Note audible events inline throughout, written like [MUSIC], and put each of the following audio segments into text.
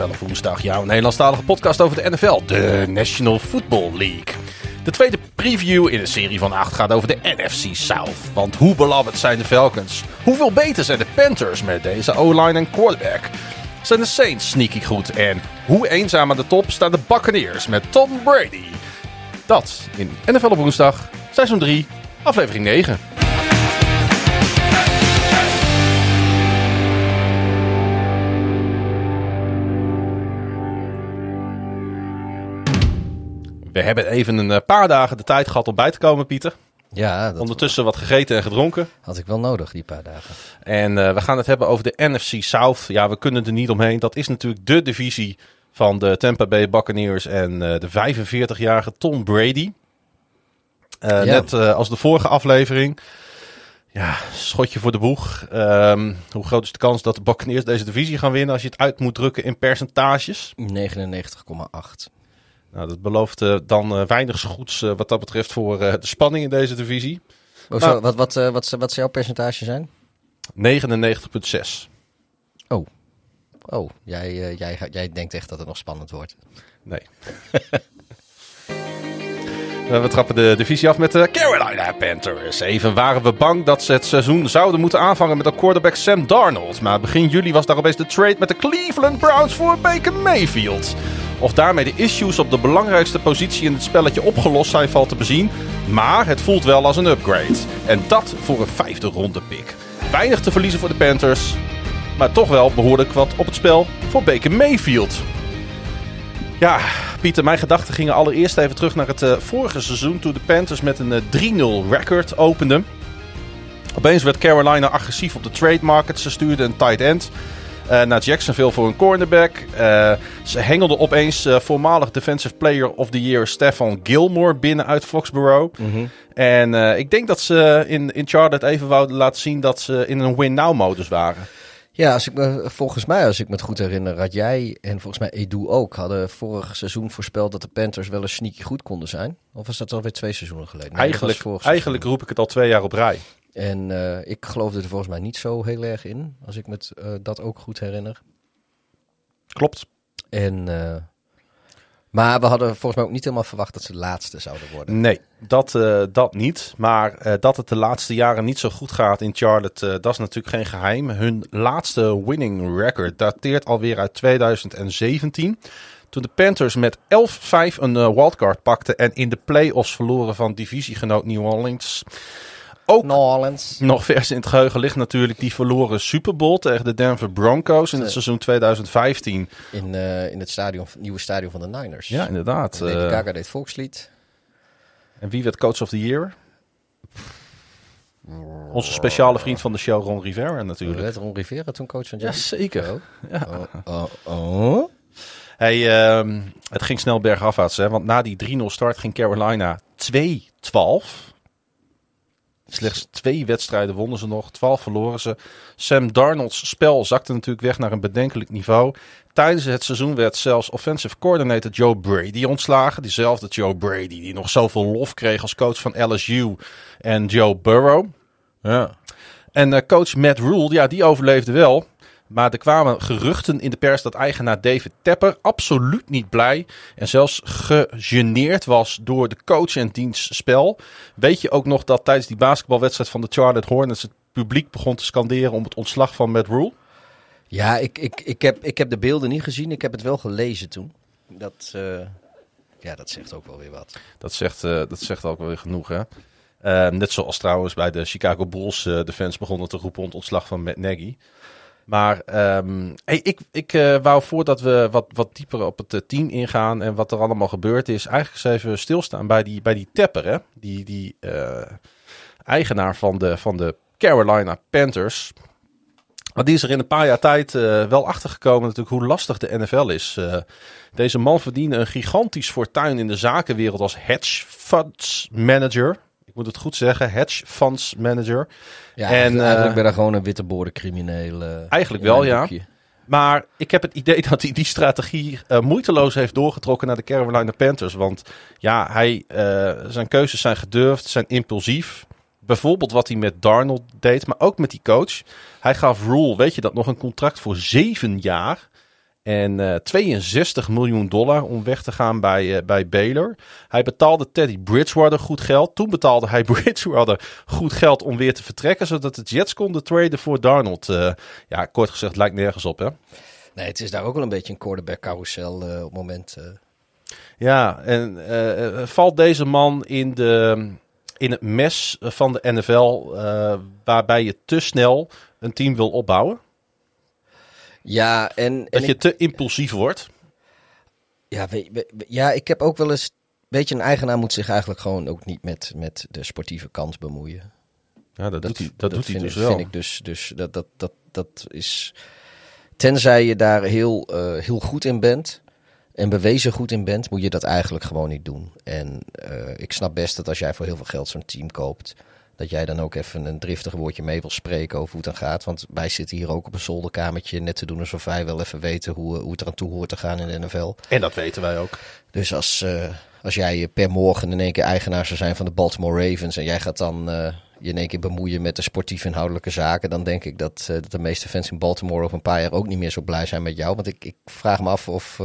NFL op woensdag. Jouw Nederlandstalige podcast over de NFL, de National Football League. De tweede preview in een serie van acht gaat over de NFC South. Want hoe beloved zijn de Falcons? Hoeveel beter zijn de Panthers met deze O-line en quarterback? Zijn de Saints sneaky goed? En hoe eenzaam aan de top staan de Buccaneers met Tom Brady? Dat in NFL op woensdag, seizoen 3, aflevering 9. We hebben even een eh, paar dagen de tijd gehad om bij te komen, Pieter. Ja, dat Ondertussen wat gegeten en gedronken. had ik wel nodig, die paar dagen. En eh, we gaan het hebben over de NFC South. Ja, we kunnen er niet omheen. Dat is natuurlijk de divisie van de Tampa Bay Buccaneers en eh, de 45-jarige Tom Brady. Ja. Net als de vorige aflevering. Ja, schotje voor de boeg. Ehm, hoe groot is de kans dat de Buccaneers deze divisie gaan winnen als je het uit moet drukken in percentages? 99,8. Nou, dat belooft eh, dan eh, weinig goeds eh, wat dat betreft voor de spanning in deze divisie. Oh, Nou. zo, wat, wat, eh, wat, wat zou jouw percentage zijn? 99,6. Oh, jij, eh, jij, jij denkt echt dat het nog spannend wordt. Nee. [LAUGHS] We trappen de divisie af met de Carolina Panthers. Even waren we bang dat ze het seizoen zouden moeten aanvangen met de quarterback Sam Darnold. Maar begin juli was daar opeens de trade met de Cleveland Browns voor Baker Mayfield. Of daarmee de issues op de belangrijkste positie in het spelletje opgelost zijn, valt te bezien. Maar het voelt wel als een upgrade. En dat voor een vijfde ronde pick. Weinig te verliezen voor de Panthers. Maar toch wel behoorlijk wat op het spel voor Baker Mayfield. Ja, Pieter, mijn gedachten gingen allereerst even terug naar het eh, vorige seizoen. Toen de Panthers met een eh, 3-0 record openden. Opeens werd Carolina agressief op de trade market. Ze stuurden een tight end eh, naar Jacksonville voor een cornerback. Eh, ze hengelden opeens eh, voormalig Defensive Player of the Year Stefan Gilmore binnen uit Foxborough. En eh, ik denk dat ze in, in Charlotte even wouden laten zien dat ze in een win-now-modus waren. Ja, als ik me, volgens mij, als ik me het goed herinner, had jij en volgens mij Edu ook, hadden vorig seizoen voorspeld dat de Panthers wel eens sneaky goed konden zijn. Of was dat alweer twee seizoenen geleden? Nee, eigenlijk eigenlijk roep ik het al twee jaar op rij. En eh, ik geloofde er volgens mij niet zo heel erg in, als ik me eh, dat ook goed herinner. Klopt. En, eh, maar we hadden volgens mij ook niet helemaal verwacht dat ze de laatste zouden worden. Nee, dat, dat niet. Maar dat het de laatste jaren niet zo goed gaat in Charlotte, dat is natuurlijk geen geheim. Hun laatste winning record dateert alweer uit 2017. Toen de Panthers met 11-5 een wildcard pakten en in de playoffs verloren van divisiegenoot New Orleans. Ook New Orleans. nog vers in het geheugen ligt natuurlijk die verloren Super Bowl tegen de Denver Broncos in het Zo. seizoen 2015. In, eh, in het stadion, nieuwe stadion van de Niners. Ja, inderdaad. Lady Eh, Gaga deed volkslied. En wie werd coach of the year? Onze speciale vriend van de show, Ron Rivera natuurlijk. Werd Ron Rivera toen coach van Jacksonville? zeker. Oh. Ja. Oh, oh, oh. Hey, ehm, het ging snel bergafwaarts, hè? want na die 3-0 start ging Carolina 2-12. Slechts twee wedstrijden wonnen ze nog, 12 verloren ze. Sam Darnold's spel zakte natuurlijk weg naar een bedenkelijk niveau. Tijdens het seizoen werd zelfs offensive coordinator Joe Brady ontslagen. Diezelfde Joe Brady die nog zoveel lof kreeg als coach van LSU en Joe Burrow. Ja. En eh, coach Matt Rule, ja, die overleefde wel. Maar er kwamen geruchten in de pers dat eigenaar David Tepper absoluut niet blij en zelfs gegeneerd was door de coach en diens spel. Weet je ook nog dat tijdens die basketbalwedstrijd van de Charlotte Hornets het publiek begon te scanderen om het ontslag van Matt Rule? Ja, ik, ik, ik, heb, ik heb de beelden niet gezien. Ik heb het wel gelezen toen. Dat, eh, ja, dat zegt ook wel weer wat. Dat zegt, eh, dat zegt ook wel weer genoeg, hè? Eh, net zoals trouwens bij de Chicago Bulls de fans begonnen te roepen om het ontslag van Matt Nagy. Maar ehm, hey, ik, ik eh, wou voordat we wat, wat dieper op het eh, team ingaan en wat er allemaal gebeurd is, eigenlijk eens even stilstaan bij die, bij die Tepper, hè? Die, die eh, eigenaar van de, van de Carolina Panthers. Want die is er in een paar jaar tijd eh, wel achtergekomen natuurlijk hoe lastig de NFL is. Deze man verdiende een gigantisch fortuin in de zakenwereld als hedge funds manager. Moet het goed zeggen, hedge funds manager. Ja, En, eigenlijk, eh, ben je gewoon een witte crimineel. Eigenlijk wel, ja. boekje. Maar ik heb het idee [LAUGHS] dat hij die strategie eh, moeiteloos heeft doorgetrokken naar de Carolina Panthers. Want ja, hij, eh, zijn keuzes zijn gedurfd, zijn impulsief. Bijvoorbeeld wat hij met Darnold deed, maar ook met die coach. Hij gaf Rule, weet je dat, nog een contract voor zeven jaar. En eh 62 miljoen dollar om weg te gaan bij, eh, bij Baylor. Hij betaalde Teddy Bridgewater goed geld. Toen betaalde hij [LAUGHS] Bridgewater goed geld om weer te vertrekken. Zodat de Jets konden traden voor Darnold. Eh, ja, kort gezegd, lijkt nergens op hè. Nee, het is daar ook wel een beetje een quarterback carousel eh, op het moment. eh. Ja, en eh, eh, valt deze man in, de, in het mes van de NFL, eh, waarbij je te snel een team wil opbouwen? Ja, en, Dat en je ik, te impulsief wordt? ja, ja, ik heb ook wel eens... Weet je, een eigenaar moet zich eigenlijk gewoon ook niet met, met de sportieve kant bemoeien. Ja, dat, doet hij, dat, doet hij vind, dus ik- wel. vind ik dus, dus dat, dat, dat, dat is... Tenzij je daar heel, eh, heel goed in bent en bewezen goed in bent, moet je dat eigenlijk gewoon niet doen. En eh, ik snap best dat als jij voor heel veel geld zo'n team koopt, dat jij dan ook even een driftig woordje mee wil spreken over hoe het dan gaat. Want wij zitten hier ook op een zolderkamertje net te doen alsof wij wel even weten hoe, hoe het eraan toe hoort te gaan in de NFL. En dat weten wij ook. Dus als, eh, als jij per morgen in één keer eigenaar zou zijn van de Baltimore Ravens en jij gaat dan eh, je in één keer bemoeien met de sportief inhoudelijke zaken, dan denk ik dat, eh, dat de meeste fans in Baltimore over een paar jaar ook niet meer zo blij zijn met jou. Want ik, ik vraag me af of.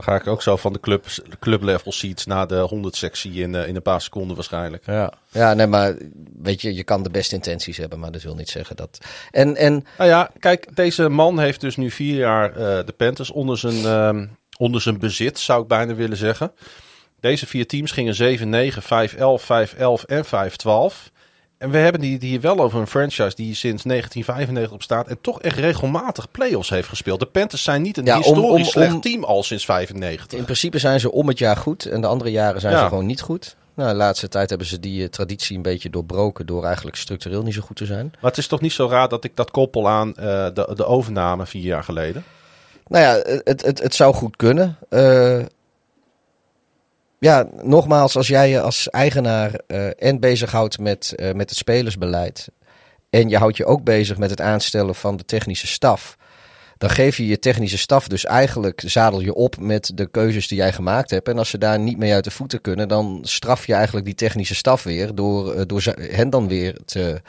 Dan ga ik ook zo van de club, club level seats naar de 100 sectie in, eh, in een paar seconden waarschijnlijk. ja. ja, nee, maar weet je, je kan de beste intenties hebben, maar dat wil niet zeggen dat. En, en Nou ja, kijk, deze man heeft dus nu vier jaar eh, de Panthers onder zijn, ehm, onder zijn bezit, zou ik bijna willen zeggen. Deze vier teams gingen 7-9, 5-11, 5-11 en 5-12. En we hebben die- het hier wel over een franchise die sinds 1995 op staat en toch echt regelmatig play-offs heeft gespeeld. De Panthers zijn niet een Ja, historisch om- slecht om- team al sinds 95. in principe zijn ze om het jaar goed en de andere jaren zijn Ja. ze gewoon niet goed. Nou, de laatste tijd hebben ze die eh, traditie een beetje doorbroken door eigenlijk structureel niet zo goed te zijn. Maar het is toch niet zo raar dat ik dat koppel aan eh, de, de overname vier jaar geleden. Nou ja, het, het, het zou goed kunnen. Eh, ja, nogmaals, als jij je als eigenaar eh, en bezighoudt met, eh, met het spelersbeleid. en je houdt je ook bezig met het aanstellen van de technische staf. dan geef je je technische staf dus eigenlijk. zadel je op met de keuzes die jij gemaakt hebt. En als ze daar niet mee uit de voeten kunnen. dan straf je eigenlijk die technische staf weer. door, eh, door hen dan weer te.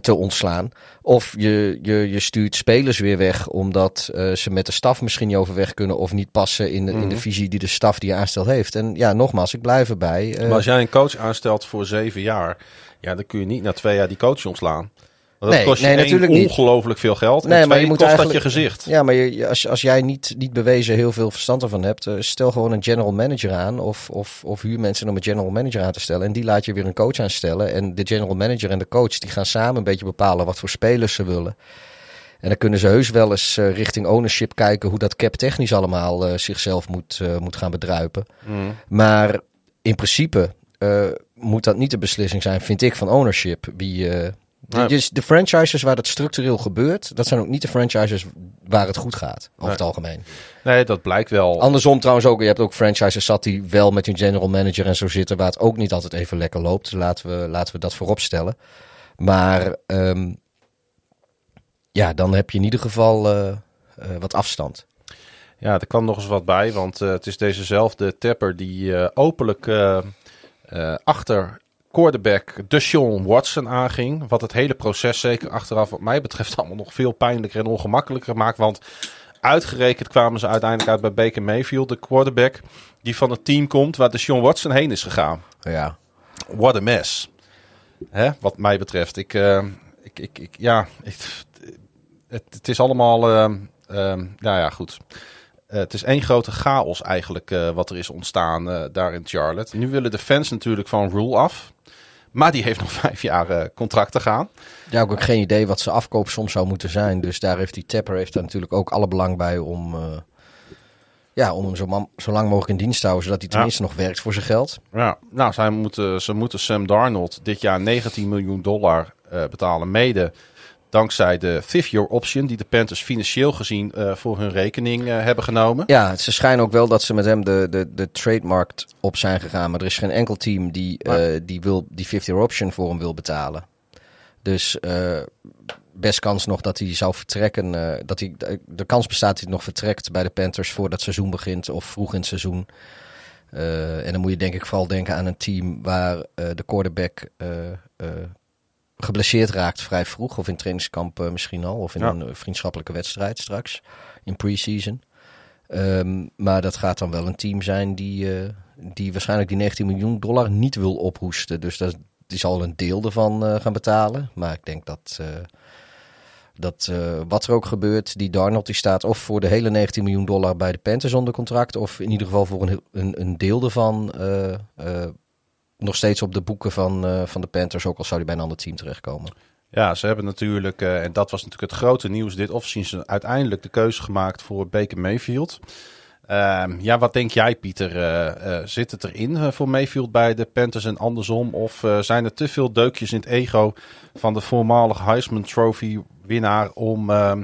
Te ontslaan. Of je, je, je stuurt spelers weer weg omdat eh, ze met de staf misschien niet overweg kunnen of niet passen in de, in de Mhm. visie die de staf die je aanstelt heeft. En ja, nogmaals, ik blijf erbij. eh, Maar als jij een coach aanstelt voor zeven jaar, ja, dan kun je niet na twee jaar die coach ontslaan. Want dat Nee, kost je nee, natuurlijk ongelooflijk veel geld. En Nee, maar je moet kost dat je gezicht. ja, maar je, als, als jij niet, niet bewezen heel veel verstand ervan hebt, eh, stel gewoon een general manager aan of, of, of huur mensen om een general manager aan te stellen. En die laat je weer een coach aanstellen. En de general manager en de coach die gaan samen een beetje bepalen wat voor spelers ze willen. En dan kunnen ze heus wel eens eh, richting ownership kijken hoe dat cap technisch allemaal eh, zichzelf moet, moet gaan bedruipen. Mm. Maar in principe moet dat niet de beslissing zijn, vind ik, van ownership. Wie, dus de franchises waar dat structureel gebeurt, dat zijn ook niet de franchises waar het goed gaat, over Nee. het algemeen. Nee, dat blijkt wel. Andersom trouwens ook, je hebt ook franchises zat die wel met hun general manager en zo zitten, waar het ook niet altijd even lekker loopt. Laten we, laten we dat voorop stellen. Maar ehm, ja, dan heb je in ieder geval eh, eh, wat afstand. Ja, er kwam nog eens wat bij, want eh, het is dezezelfde Tapper die openlijk achter quarterback Deshaun Watson aanging. Wat het hele proces zeker achteraf wat mij betreft [LAUGHS] allemaal nog veel pijnlijker en ongemakkelijker maakt. Want uitgerekend kwamen ze uiteindelijk uit bij Baker Mayfield, de quarterback die van het team komt waar Deshaun Watson heen is gegaan. Ja. What a mess. Hè, wat mij betreft. Ik, eh, ik, ik, ik ja, ik, het, het is allemaal, ehm, nou ja, goed. Eh, het is één grote chaos eigenlijk eh, wat er is ontstaan eh, daar in Charlotte. Nu willen de fans natuurlijk van Rule af. Maar die heeft [LAUGHS] nog vijf jaar contract te gaan. Ja, ik heb ook geen idee wat zijn afkoop soms zou moeten zijn. Dus daar heeft die Tapper heeft daar natuurlijk ook alle belang bij om, ja, om hem zo, lang mogelijk in dienst te houden. Zodat hij Ja. tenminste nog werkt voor zijn geld. Ja, nou, zij moeten, ze moeten Sam Darnold dit jaar 19 miljoen dollar betalen. Mede dankzij de fifth year option die de Panthers financieel gezien eh, voor hun rekening eh, hebben genomen. Ja, ze schijnen ook wel dat ze met hem de, de, de trademark op zijn gegaan. Maar er is geen enkel team die, eh, die, wil, die 50 option voor hem wil betalen. Dus best kans nog dat hij zou vertrekken. dat hij, de, kans bestaat dat hij nog vertrekt bij de Panthers voordat het seizoen begint of vroeg in het seizoen. En dan moet je denk ik vooral denken aan een team waar de quarterback geblesseerd raakt vrij vroeg. Of in trainingskamp uh, misschien al. Of in Ja. een vriendschappelijke wedstrijd straks. In pre-season. Ehm, maar dat gaat dan wel een team zijn die, eh, die waarschijnlijk die 19 miljoen dollar niet wil ophoesten. Dus dat, die zal een deel ervan eh, gaan betalen. Maar ik denk dat, eh, dat eh, wat er ook gebeurt, die Darnold die staat of voor de hele 19 miljoen dollar bij de Panthers onder contract. Of in ieder geval voor een, een, een deel ervan eh, eh, nog steeds op de boeken van, eh, van de Panthers. Ook al zou hij bij een ander team terechtkomen. Ja, ze hebben natuurlijk, eh, en dat was natuurlijk het grote nieuws dit offseason, uiteindelijk de keuze gemaakt voor Baker Mayfield. Ehm, ja, wat denk jij, Pieter? Eh, zit het erin voor Mayfield bij de Panthers en andersom? Of zijn er te veel deukjes in het ego van de voormalige Heisman Trophy winnaar om, ehm,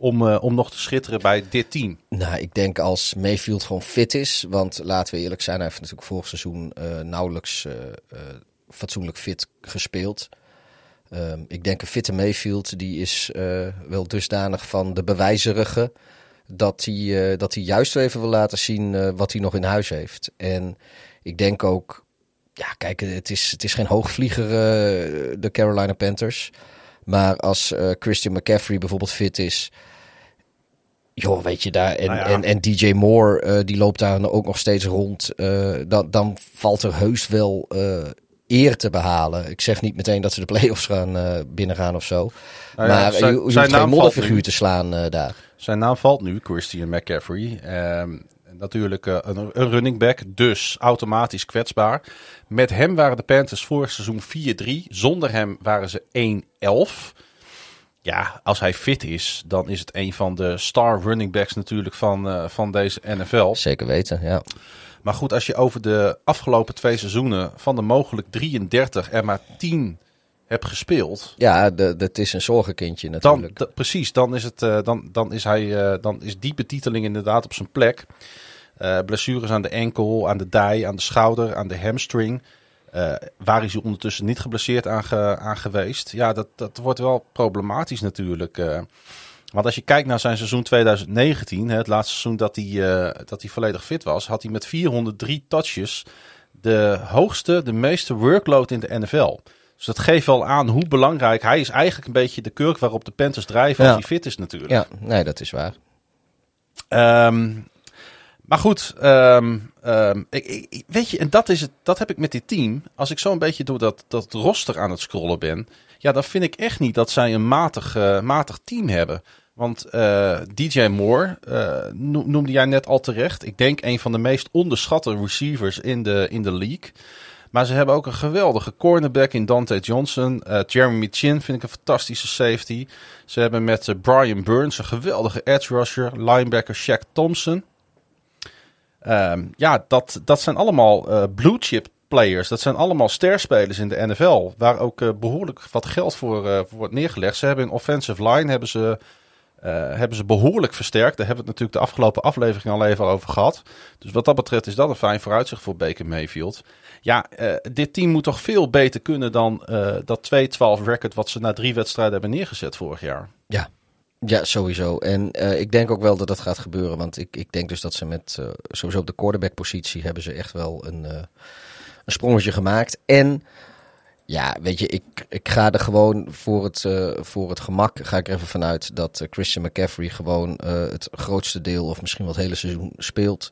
om, eh, om nog te schitteren bij dit team? Nou, ik denk als Mayfield gewoon fit is. Want laten we eerlijk zijn, hij heeft natuurlijk vorig seizoen eh, nauwelijks eh, fatsoenlijk fit gespeeld. Ehm, ik denk een fitte Mayfield, die is wel dusdanig van de bewijzerige. Dat hij, dat hij juist even wil laten zien wat hij nog in huis heeft. En ik denk ook, ja, kijk, het is, het is geen hoogvlieger, de Carolina Panthers. Maar als Christian McCaffrey bijvoorbeeld fit is. Joh, weet je daar. En, Nou ja. en, en DJ Moore, eh, die loopt daar ook nog steeds rond. eh, dan, dan valt er heus wel eh, eer te behalen. Ik zeg niet meteen dat ze de play-offs gaan binnengaan of zo. Nou ja, maar zijn- je, je zijn geen modderfiguur te slaan daar. Zijn naam valt nu, Christian McCaffrey. Ehm, natuurlijk een, een running back, dus automatisch kwetsbaar. Met hem waren de Panthers vorig seizoen 4-3. Zonder hem waren ze 1-11. Ja, als hij fit is, dan is het een van de star running backs natuurlijk van, eh, van deze NFL. Zeker weten, ja. Maar goed, als je over de afgelopen twee seizoenen van de mogelijk 33 er maar 10 hebt gespeeld. Ja, dat is een zorgenkindje Dan, natuurlijk. d- precies, dan is, het, eh, dan, dan, is hij, eh, dan is die betiteling inderdaad op zijn plek. Blessures aan de enkel, aan de dij, aan de schouder, aan de hamstring. Eh, waar is hij ondertussen niet geblesseerd aan, ge- aan geweest? Ja, dat, dat wordt wel problematisch natuurlijk. eh. want als je kijkt naar zijn seizoen 2019, hè, het laatste seizoen dat hij, eh, dat hij volledig fit was, had hij met 403 touches de hoogste, de meeste workload in de NFL. Dus dat geeft wel aan hoe belangrijk hij is. Eigenlijk een beetje de kurk waarop de Panthers drijven als hij fit is natuurlijk. Ja, nee, dat is waar. Ehm, maar goed, ehm, ehm, ik, weet je, en dat, is het, dat heb ik met dit team. Als ik zo een beetje door dat, dat roster aan het scrollen ben, ja, dan vind ik echt niet dat zij een matig, eh, matig team hebben. Want eh, DJ Moore eh, no- noemde jij net al terecht. Ik denk een van de meest onderschatte receivers in de, in de league. Maar ze hebben ook een geweldige cornerback in Dante Johnson. Jeremy Chin vind ik een fantastische safety. Ze hebben met Brian Burns een geweldige edge rusher. Linebacker Shaq Thompson. Ehm, ja, dat, dat zijn allemaal eh, blue chip players. Dat zijn allemaal sterspelers in de NFL. Waar ook eh, behoorlijk wat geld voor, eh, voor wordt neergelegd. Ze hebben in offensive line hebben ze, hebben ze behoorlijk versterkt. Daar hebben we het natuurlijk de afgelopen aflevering al even over gehad. Dus wat dat betreft is dat een fijn vooruitzicht voor Baker Mayfield. Ja, dit team moet toch veel beter kunnen dan dat 2-12 record wat ze na drie wedstrijden hebben neergezet vorig jaar. Ja, ja sowieso. En eh, ik denk ook wel dat dat gaat gebeuren. Want ik, ik denk dus dat ze met, eh, sowieso op de quarterback-positie hebben ze echt wel een, eh, een sprongetje gemaakt. En ja, weet je, ik, ik ga er gewoon voor het, voor het gemak, ga ik er even vanuit dat Christian McCaffrey gewoon het grootste deel of misschien wel het hele seizoen speelt.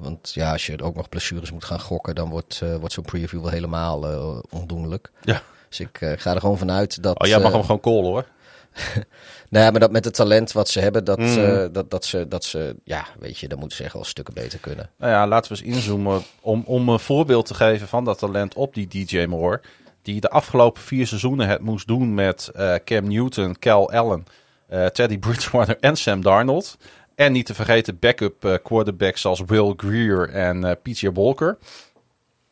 Want ja, als je ook nog blessures moet gaan gokken, dan wordt, wordt zo'n preview wel helemaal ondoenlijk. Ja. Dus ik ga er gewoon vanuit dat... Oh, jij mag hem gewoon callen hoor. [LAUGHS] nou ja, maar dat met het talent wat ze hebben, dat, Mm. eh, dat, dat, ze, dat ze, ja, weet je, dat moeten ze echt wel stukken beter kunnen. Nou ja, laten we eens inzoomen om, om een voorbeeld te geven van dat talent op die DJ Moore. Die de afgelopen vier seizoenen het moest doen met eh, Cam Newton, Cal Allen, eh, Teddy Bridgewater en Sam Darnold. En niet te vergeten backup quarterbacks zoals Will Greer en PJ Walker.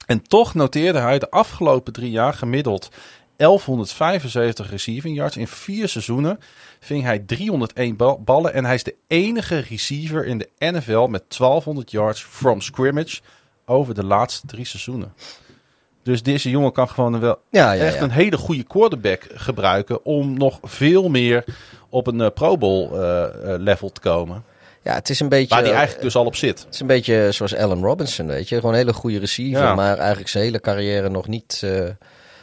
En toch noteerde hij de afgelopen drie jaar gemiddeld 1175 receiving yards. In vier seizoenen ving hij 301 bal- ballen. En hij is de enige receiver in de NFL met 1200 yards from scrimmage over de laatste drie seizoenen. Dus deze jongen kan gewoon wel Ja, ja, echt ja. een hele goede quarterback gebruiken om nog veel meer op een eh, Pro Bowl eh, eh, level te komen. ja, het is een beetje, Waar die eigenlijk dus al op zit. het is een beetje zoals Allen Robinson, weet je. Gewoon een hele goede receiver, maar eigenlijk zijn hele carrière nog niet,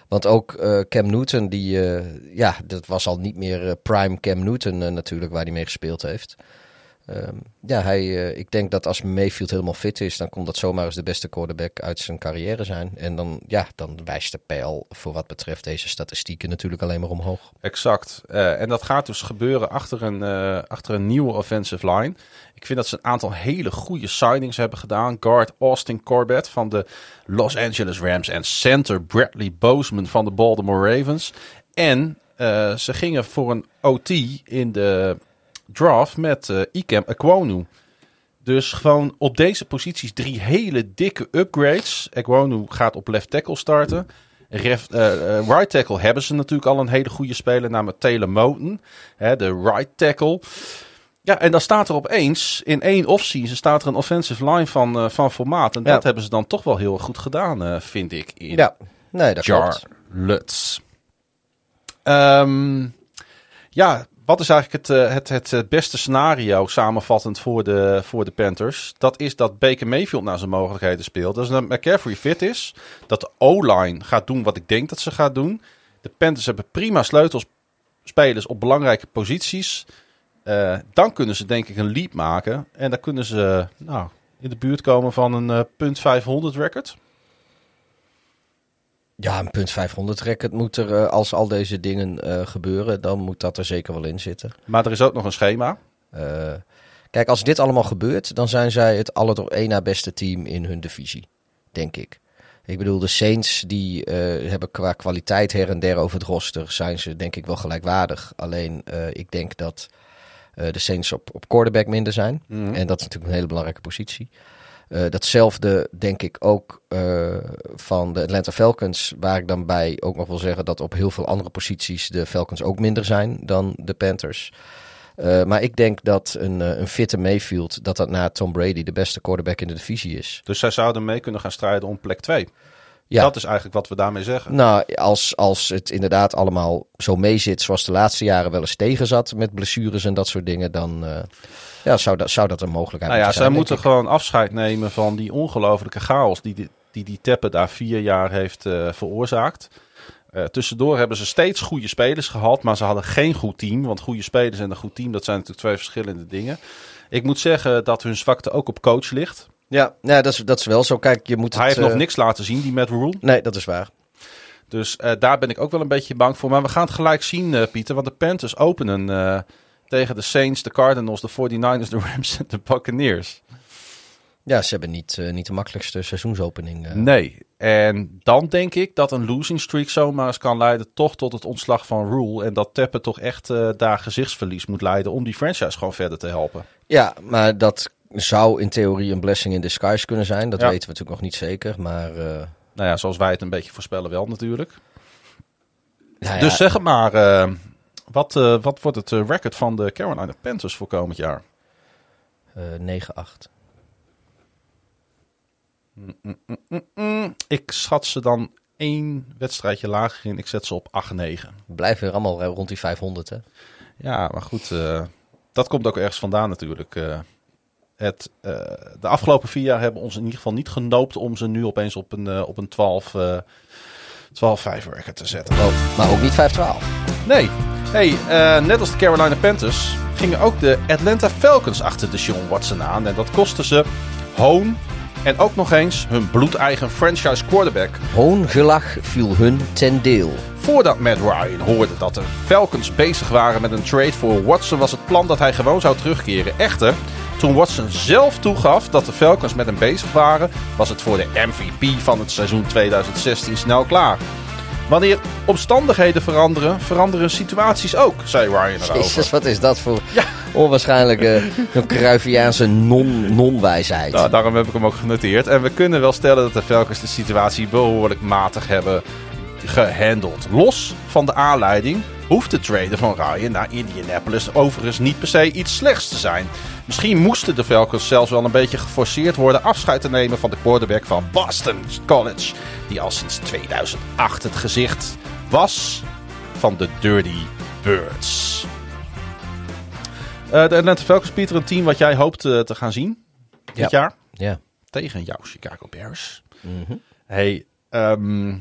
Want ook eh, Cam Newton, die, eh, ja, dat was al niet meer eh, prime Cam Newton natuurlijk, waar hij mee gespeeld heeft. Ehm, ja, hij, eh, ik denk dat als Mayfield helemaal fit is, dan kon dat zomaar eens de beste quarterback uit zijn carrière zijn. En dan, ja, dan wijst de pijl voor wat betreft deze statistieken natuurlijk alleen maar omhoog. Exact. Eh, en dat gaat dus gebeuren achter een, eh, achter een nieuwe offensive line. Ik vind dat ze een aantal hele goede signings hebben gedaan. Guard Austin Corbett van de Los Angeles Rams en center Bradley Bozeman van de Baltimore Ravens. En ze gingen voor een OT in de draft met eh Ikem Ekwonu. Dus gewoon op deze posities drie hele dikke upgrades. Ekwonu gaat op left tackle starten. Ref, eh, eh, right tackle hebben ze natuurlijk al een hele goede speler, namelijk Taylor Moten. Hè, de right tackle. Ja, en dan staat er opeens in één offseason staat er een offensive line van, van formaat. En Ja. dat hebben ze dan toch wel heel goed gedaan, vind ik. In Ja, nee, dat klopt. Charlotte. Ehm, ja, wat is eigenlijk het, eh, het, het eh, beste scenario samenvattend voor de, voor de Panthers? Dat is dat Baker Mayfield naar zijn mogelijkheden speelt. Dat is dat McCaffrey fit is. Dat de O-line gaat doen wat ik denk dat ze gaat doen. De Panthers hebben prima sleutelspelers op belangrijke posities. Eh, dan kunnen ze denk ik een leap maken. En dan kunnen ze nou, in de buurt komen van een punt 500 record. Ja, een punt 500 record moet er, eh, als al deze dingen eh, gebeuren, dan moet dat er zeker wel in zitten. Maar er is ook nog een schema. Eh, kijk, als dit allemaal gebeurt, dan zijn zij het alle door één na beste team in hun divisie, denk ik. Ik bedoel, de Saints die hebben qua kwaliteit her en der over het roster, zijn ze denk ik wel gelijkwaardig. Alleen ik denk dat de Saints op, op quarterback minder zijn. En dat is natuurlijk een hele belangrijke positie. Eh, datzelfde denk ik ook eh, van de Atlanta Falcons, waar ik dan bij ook nog wil zeggen dat op heel veel andere posities de Falcons ook minder zijn dan de Panthers. Eh, maar ik denk dat een, een fitte Mayfield, dat dat na Tom Brady de beste quarterback in de divisie is. Dus zij zouden mee kunnen gaan strijden om plek 2. Ja. Dat is eigenlijk wat we daarmee zeggen. Nou, als, als het inderdaad allemaal zo meezit zoals de laatste jaren wel eens tegen zat met blessures en dat soort dingen, dan ja, zou, dat, zou dat een mogelijkheid Nou ja, moeten zij zijn, moeten ik. gewoon afscheid nemen van die ongelofelijke chaos die die, die, die Teppe daar vier jaar heeft eh, veroorzaakt. Eh, tussendoor hebben ze steeds goede spelers gehad, maar ze hadden geen goed team. Want goede spelers en een goed team, dat zijn natuurlijk twee verschillende dingen. Ik moet zeggen dat hun zwakte ook op coach ligt. Ja, ja dat, is, dat is wel zo. Kijk, je moet Hij het, heeft nog eh, niks laten zien, die Matt Rule. Nee, dat is waar. Dus daar ben ik ook wel een beetje bang voor. Maar we gaan het gelijk zien, Pieter. Want de Panthers openen tegen de Saints, de Cardinals, de 49ers, de Rams en de Buccaneers. Ja, ze hebben niet, eh, niet de makkelijkste seizoensopening. eh. Nee. En dan denk ik dat een losing streak zomaar eens kan leiden toch tot het ontslag van Rule. En dat Teppen toch echt eh, daar gezichtsverlies moet leiden om die franchise gewoon verder te helpen. Ja, maar dat zou in theorie een blessing in disguise kunnen zijn. Dat Ja. weten we natuurlijk nog niet zeker. Maar Nou ja, zoals wij het een beetje voorspellen wel natuurlijk. nou ja, Dus zeg het maar, wat, eh, wat wordt het eh, record van de Carolina Panthers voor komend jaar? eh, 9-8. Mm, ik schat ze dan één wedstrijdje lager in. Ik zet ze op 8-9. We blijven weer allemaal eh, rond die 500, hè? Ja, maar goed, eh, dat komt ook ergens vandaan natuurlijk. eh. het, eh, de afgelopen vier jaar hebben ons in ieder geval niet genoopt om ze nu opeens op een, eh, op een 12, eh 12-5 record te zetten. Oh, maar ook niet 5-12. Nee, hey, eh, net als de Carolina Panthers gingen ook de Atlanta Falcons achter de Sean Watson aan. En dat kostte ze hoon en ook nog eens hun bloedeigen franchise quarterback. Hoongelach viel hun ten deel. Voordat Matt Ryan hoorde dat de Falcons bezig waren met een trade voor Watson, was het plan dat hij gewoon zou terugkeren. Echter, toen Watson zelf toegaf dat de Falcons met hem bezig waren, was het voor de MVP van het seizoen 2016 snel klaar. Wanneer omstandigheden veranderen, veranderen situaties ook, zei Ryan erover. Jezus, wat is dat voor Ja. onwaarschijnlijke [LAUGHS] Cruyffiaanse non- non-wijsheid. Nou, daarom heb ik hem ook genoteerd. En we kunnen wel stellen dat de Falcons de situatie behoorlijk matig hebben gehandeld. Los van de aanleiding hoeft de trade van Ryan naar Indianapolis overigens niet per se iets slechts te zijn. Misschien moesten de Falcons zelfs wel een beetje geforceerd worden afscheid te nemen van de quarterback van Boston College, die al sinds 2008 het gezicht was van de Dirty Birds. Eh, de Atlanta Falcons, Pieter, een team wat jij hoopt eh, te gaan zien dit Ja. jaar Ja. tegen jouw Chicago Bears. Mhm. Hey, ehm,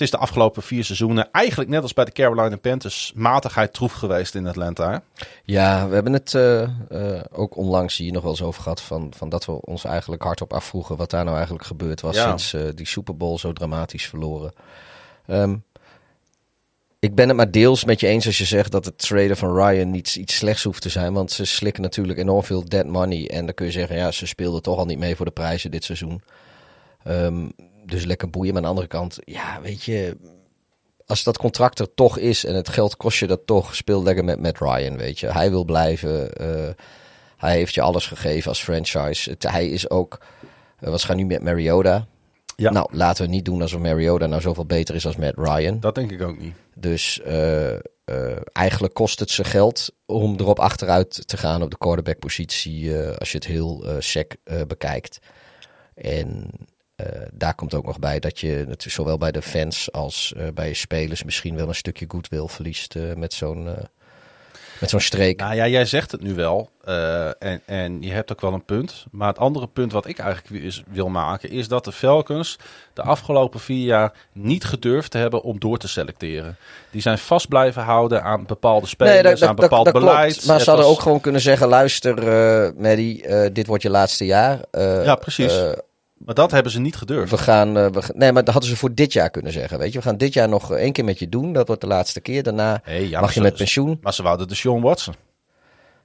Het is de afgelopen vier seizoenen eigenlijk net als bij de Carolina Panthers matigheid troef geweest in Atlanta. Hè? Ja, we hebben het uh, uh, ook onlangs hier nog wel eens over gehad van, van dat we ons eigenlijk hardop afvroegen wat daar nou eigenlijk gebeurd was Ja. sinds uh, die Super Bowl zo dramatisch verloren. Um, ik ben het maar deels met je eens als je zegt dat het traden van Ryan niet iets slechts hoeft te zijn. Want ze slikken natuurlijk enorm veel dead money. En dan kun je zeggen, ja, ze speelden toch al niet mee voor de prijzen dit seizoen. Um, dus lekker boeien. Maar aan de andere kant, ja, weet je, als dat contract er toch is en het geld kost je dat toch, speel lekker met Matt Ryan, weet je. Hij wil blijven. Uh, hij heeft je alles gegeven als franchise. Het, hij is ook, uh, wat gaan nu met Mariota? Ja. Nou, laten we niet doen alsof Mariota nou zoveel beter is als Matt Ryan. Dat denk ik ook niet. Dus uh, eigenlijk kost het ze geld om erop achteruit te gaan op de quarterback-positie als je het heel sec bekijkt. En daar komt ook nog bij dat je natuurlijk zowel bij de fans als uh, bij je spelers misschien wel een stukje goodwill verliest uh, met zo'n met zo'n streek. Nou ja, jij zegt het nu wel en, en je hebt ook wel een punt. Maar het andere punt wat ik eigenlijk is, wil maken is dat de Falcons de afgelopen vier jaar niet gedurfd hebben om door te selecteren. Die zijn vast blijven houden aan bepaalde spelers, nee, dat, aan bepaald dat, dat beleid. Klopt. Maar Het ze hadden was- ook gewoon kunnen zeggen, luister uh, Maddie, dit wordt je laatste jaar. Ja, precies. Maar dat hebben ze niet gedurfd. We gaan, uh, we, nee, maar dat hadden ze voor dit jaar kunnen zeggen. Weet je, we gaan dit jaar nog één keer met je doen. Dat wordt de laatste keer. Daarna Hey, ja, mag je ze- met pensioen. Maar ze wouden de Sean Watson.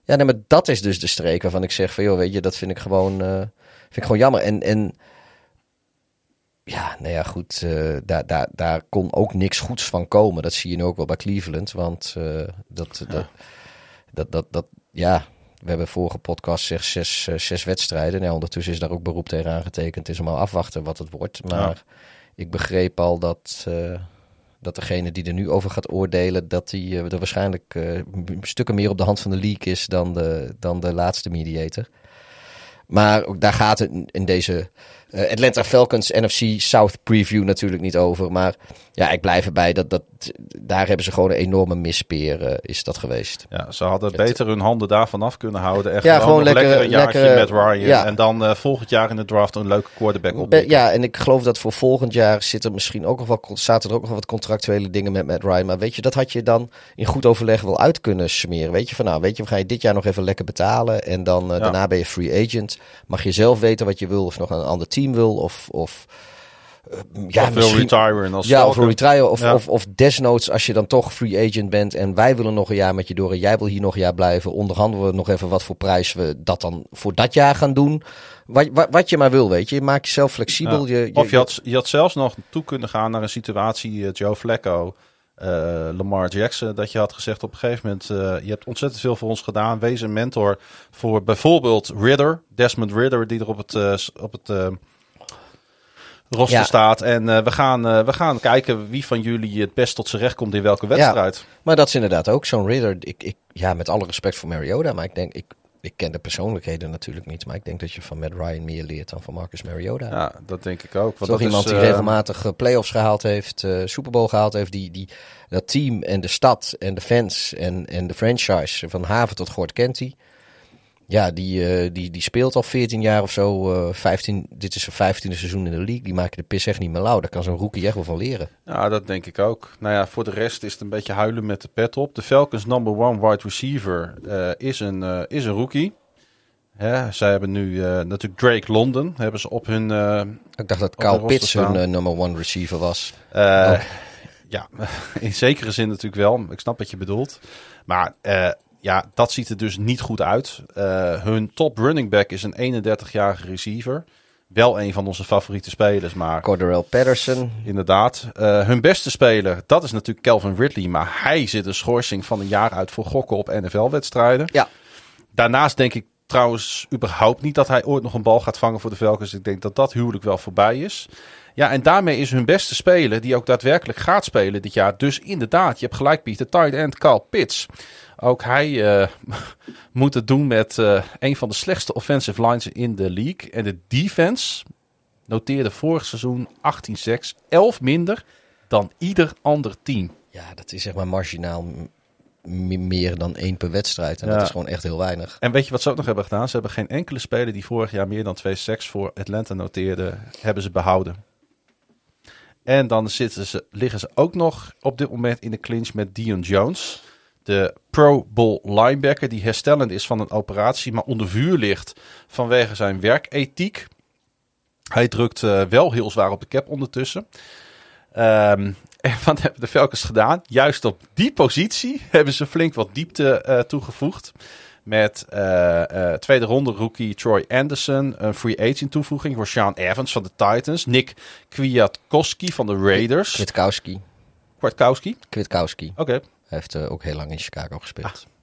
Ja, nee, maar dat is dus de streek waarvan ik zeg van, joh, weet je, dat vind ik gewoon, uh, vind ik gewoon jammer. En, en ja, nou ja, goed, uh, daar, daar, daar kon ook niks goeds van komen. Dat zie je nu ook wel bij Cleveland, want dat, dat, dat, dat, dat, ja, we hebben vorige podcast zeg zes, uh, zes wedstrijden. Nou, ondertussen is daar ook beroep tegen aangetekend. Het is maar afwachten wat het wordt. Maar Ja. ik begreep al dat, uh, dat degene die er nu over gaat oordelen, dat die uh, er waarschijnlijk uh, stukken meer op de hand van de league is dan de, dan de laatste mediator. Maar ook daar gaat het in deze uh, Atlanta Falcons NFC South preview natuurlijk niet over. Maar ja, ik blijf erbij dat, dat daar hebben ze gewoon een enorme mispeer uh, is dat geweest. Ja, ze hadden Het- beter hun handen daarvan af kunnen houden. En Ja, gewoon, lekker- lekker, een jaartje lekker, met Ryan. ja. En dan eh, volgend jaar in de draft een leuke quarterback op. Ja, en ik geloof dat voor volgend jaar zit er misschien ook nog wel, zaten er ook nog wat contractuele dingen met Matt Ryan. Maar weet je, dat had je dan in goed overleg wel uit kunnen smeren. Weet je, van nou, weet je, we gaan je dit jaar nog even lekker betalen. En dan eh, Ja. daarna ben je free agent. Mag je zelf weten wat je wil, of nog een ander team wil. Of, of eh, ja, of wil misschien- retiren als ja, of Falcon. een retire. Of, Ja. of, of desnoods als je dan toch free agent bent en wij willen nog een jaar met je door en jij wil hier nog een jaar blijven. Onderhandelen we nog even wat voor prijs we dat dan voor dat jaar gaan doen. Wat, wat, wat je maar wil, weet je. Je maakt jezelf flexibel. Ja. Je, je, Of je had, je had zelfs nog toe kunnen gaan naar een situatie, eh, Joe Flacco, eh, Lamar Jackson, dat je had gezegd op een gegeven moment, je hebt ontzettend veel voor ons gedaan. Wees een mentor voor bijvoorbeeld Ridder, Desmond Ridder, die er op het, op het roster Ja. staat. En eh, we, gaan, eh, we gaan kijken wie van jullie het best tot zijn recht komt in welke wedstrijd. Maar dat is inderdaad ook zo'n Ridder. Ik, ik, ja, met alle respect voor Mariota, maar ik denk, ik, ik ken de persoonlijkheden natuurlijk niet. Maar ik denk dat je van Matt Ryan meer leert dan van Marcus Mariota. Ja, dat denk ik ook. Want Toch dat is, iemand die eh, regelmatig playoffs gehaald heeft, eh Super Bowl gehaald heeft, die, die dat team en de stad en de fans en, en de franchise van haven tot gort kent hij. Ja, die, eh, die, die speelt al 14 jaar of zo. eh 15, dit is zijn 15e seizoen in de league. Die maken de pis echt niet meer lauw. Daar kan zo'n rookie echt wel van leren. Ja, dat denk ik ook. Nou ja, voor de rest is het een beetje huilen met de pet op. De Falcons number one wide receiver eh, is, een, eh, is een rookie. Zij hebben nu eh, natuurlijk Drake London. Hebben ze op hun... eh, Ik dacht dat Kyle Pitts hun eh, nummer one receiver was. eh, Oh. Ja, [LAUGHS] in zekere zin natuurlijk wel. Ik snap wat je bedoelt. Maar eh, ja, dat ziet er dus niet goed uit. Eh, hun top running back is een 31-jarige receiver. Wel een van onze favoriete spelers, maar... Cordarrelle Patterson. Inderdaad. Eh, hun beste speler, dat is natuurlijk Calvin Ridley. Maar hij zit een schorsing van een jaar uit voor gokken op NFL-wedstrijden. Ja. Daarnaast denk ik trouwens überhaupt niet dat hij ooit nog een bal gaat vangen voor de Falcons. Ik denk dat dat huwelijk wel voorbij is. Ja, en daarmee is hun beste speler, die ook daadwerkelijk gaat spelen dit jaar. Dus inderdaad, je hebt gelijk Pieter, tight end Carl Pitts. Ook hij eh, [LAUGHS] moet het doen met eh, een van de slechtste offensive lines in de league. En de defense noteerde vorig seizoen 18-6, 11 minder dan ieder ander team. Ja, dat is zeg maar marginaal meer dan één per wedstrijd. En Ja. dat is gewoon echt heel weinig. En weet je wat ze ook nog hebben gedaan? Ze hebben geen enkele speler die vorig jaar meer dan twee seks voor Atlanta noteerde, hebben ze behouden. En dan zitten ze, liggen ze ook nog op dit moment in de clinch met Dion Jones. De Pro Bowl linebacker die herstellend is van een operatie, maar onder vuur ligt vanwege zijn werkethiek. Hij drukt uh, wel heel zwaar op de cap ondertussen. Um, [LAUGHS] en wat hebben de Falcons gedaan? Juist op die positie [LAUGHS] hebben ze flink wat diepte uh, toegevoegd. Met uh, uh, tweede ronde rookie Troy Anderson. Een free agent toevoeging voor Sean Evans van de Titans. Nick Kwiatkowski van de Raiders. Kwiatkowski. Kwiatkowski? Kwiatkowski. Oké. Okay. Hij heeft uh, ook heel lang in Chicago gespeeld. Ah.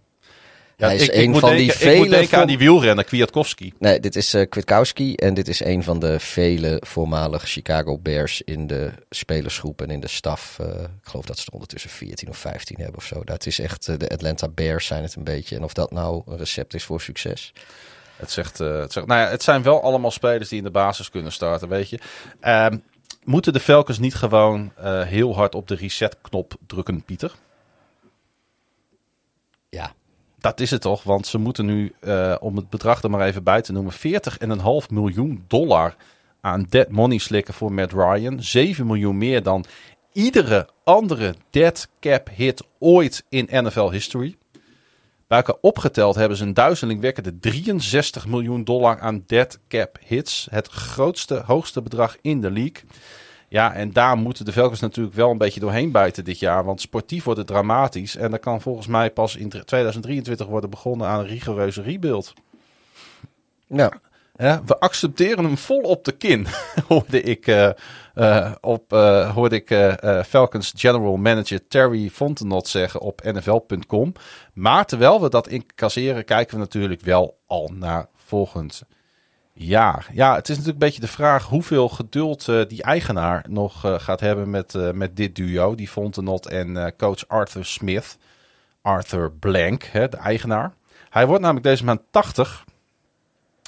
Ja, hij is ik, een ik van denken, die vele. Ik moet denken aan die wielrenner, Kwiatkowski. Nee, dit is uh, Kwiatkowski. En dit is een van de vele voormalige Chicago Bears in de spelersgroep en in de staf. Uh, ik geloof dat ze er ondertussen 14 of 15 hebben of zo. Dat is echt, uh, de Atlanta Bears zijn het een beetje. En of dat nou een recept is voor succes. Het, zegt, het, zegt, nou ja, het zijn wel allemaal spelers die in de basis kunnen starten, weet je. Um, moeten de Falcons niet gewoon heel hard op de reset-knop drukken, Pieter? Dat is het toch, want ze moeten nu, uh, om het bedrag er maar even bij te noemen, 40,5 miljoen dollar aan dead money slikken voor Matt Ryan. 7 miljoen meer dan iedere andere dead cap hit ooit in NFL history. Elkaar opgeteld hebben ze een duizelingwekkende 63 miljoen dollar aan dead cap hits. Het grootste, hoogste bedrag in de league. Ja, en daar moeten de Velkers natuurlijk wel een beetje doorheen bijten dit jaar. Want sportief wordt het dramatisch. En dat kan volgens mij pas in 2023 worden begonnen aan een rigoureuze rebuild. Ja. ja we accepteren hem vol op de kin, [LAUGHS] hoorde ik, uh, uh, op, uh, hoorde ik Falcons general manager Terry Fontenot zeggen op nfl.com. Maar terwijl we dat incasseren, kijken we natuurlijk wel al naar volgend ja, ja, het is natuurlijk een beetje de vraag hoeveel geduld uh, die eigenaar nog uh, gaat hebben met, uh, met dit duo. Die Fontenot en coach Arthur Smith. Arthur Blank, hè, de eigenaar. Hij wordt namelijk deze maand 80.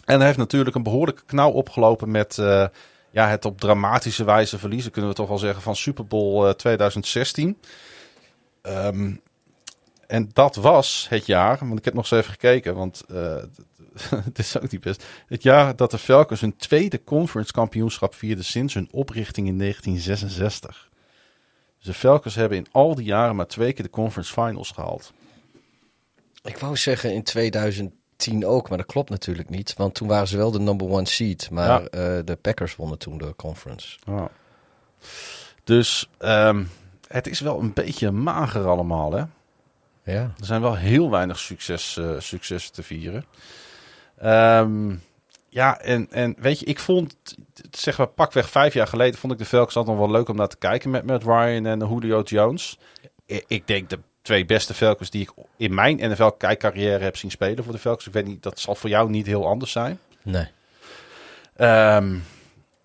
En heeft natuurlijk een behoorlijke knauw opgelopen met ja, het op dramatische wijze verliezen, kunnen we toch wel zeggen, van Super Bowl 2016. Um, en dat was het jaar, want ik heb nog eens even gekeken, want [LAUGHS] het is ook niet best. Het jaar dat de Falcons hun tweede conference kampioenschap vierden sinds hun oprichting in 1966. Dus de Falcons hebben in al die jaren maar twee keer de conference finals gehaald. Ik wou zeggen in 2010 ook, maar dat klopt natuurlijk niet. Want toen waren ze wel de number one seed, maar ja. uh, de Packers wonnen toen de conference. Dus um, het is wel een beetje mager allemaal, hè? Ja. Er zijn wel heel weinig succes, uh, succes te vieren. Um, ja, en, en weet je, ik vond, zeg maar pakweg vijf jaar geleden, vond ik de Falcons altijd nog wel leuk om naar te kijken met, met Ryan en Julio Jones. Ik, ik denk de twee beste Falcons die ik in mijn NFL-kijkcarrière heb zien spelen voor de Falcons. Ik weet niet, dat zal voor jou niet heel anders zijn. Nee. Um,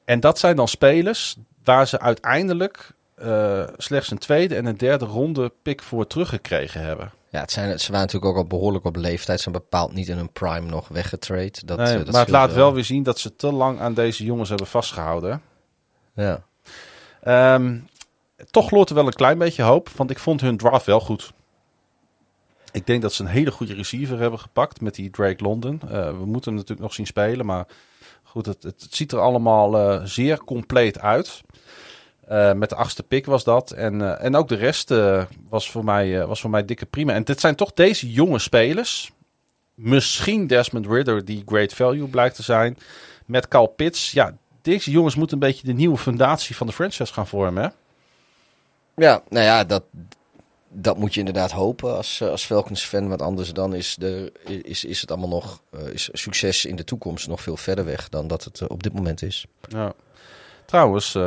en dat zijn dan spelers waar ze uiteindelijk uh, slechts een tweede en een derde ronde pick voor teruggekregen hebben. Ja, het zijn, ze waren natuurlijk ook al behoorlijk op leeftijd. Ze zijn bepaald niet in hun prime nog weggetrade. Dat, nee, uh, dat maar het laat wel weer zien dat ze te lang aan deze jongens hebben vastgehouden. Ja. Um, toch gloort er wel een klein beetje hoop, want ik vond hun draft wel goed. Ik denk dat ze een hele goede receiver hebben gepakt met die Drake London. Uh, we moeten hem natuurlijk nog zien spelen, maar goed, het, het ziet er allemaal zeer compleet uit. Uh, met de achtste pick was dat. En, uh, en ook de rest uh, was, voor mij, was voor mij dikke prima. En dit zijn toch deze jonge spelers. Misschien Desmond Ridder, die great value blijkt te zijn. Met Cal Pitts. Ja, deze jongens moeten een beetje de nieuwe fundatie van de franchise gaan vormen. Hè? Ja, nou ja, dat, dat moet je inderdaad hopen als, als Falcons fan. Want anders dan is, de, is, is het allemaal nog is succes in de toekomst nog veel verder weg dan dat het op dit moment is. Ja. Trouwens, uh,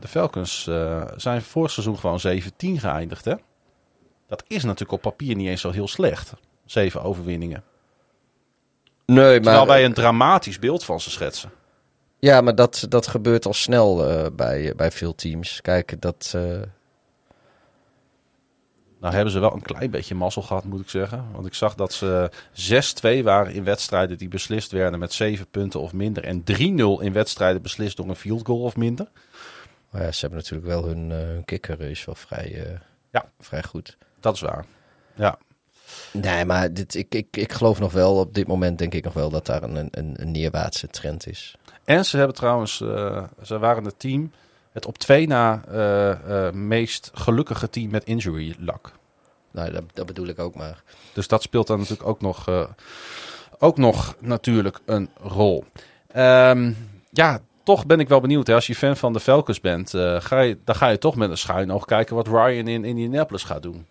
de Falcons uh, zijn vorig seizoen gewoon 17 geëindigd. Hè? Dat is natuurlijk op papier niet eens zo heel slecht. Zeven overwinningen. Nee, maar... Terwijl wij een dramatisch beeld van ze schetsen. Ja, maar dat, dat gebeurt al snel uh, bij, bij veel teams. Kijk, dat... Nou hebben ze wel een klein beetje mazzel gehad, moet ik zeggen. Want ik zag dat ze 6-2 waren in wedstrijden die beslist werden met 7 punten of minder. En 3-0 in wedstrijden beslist door een field goal of minder. Maar ja, ze hebben natuurlijk wel hun, uh, hun kikker is wel vrij, uh, ja. vrij goed. Dat is waar. Ja. Nee, maar dit, ik, ik, ik geloof nog wel, op dit moment denk ik nog wel dat daar een, een, een neerwaartse trend is. En ze hebben trouwens, uh, ze waren het team het op twee na eh, eh, meest gelukkige team met injury luck. Nou, dat, dat bedoel ik ook maar. Dus dat speelt dan natuurlijk ook nog, eh, ook nog natuurlijk een rol. Ehm, ja, toch ben ik wel benieuwd. Hè? Als je fan van de Falcons bent, ga je, dan ga je toch met een schuin oog kijken wat Ryan in Indianapolis gaat doen.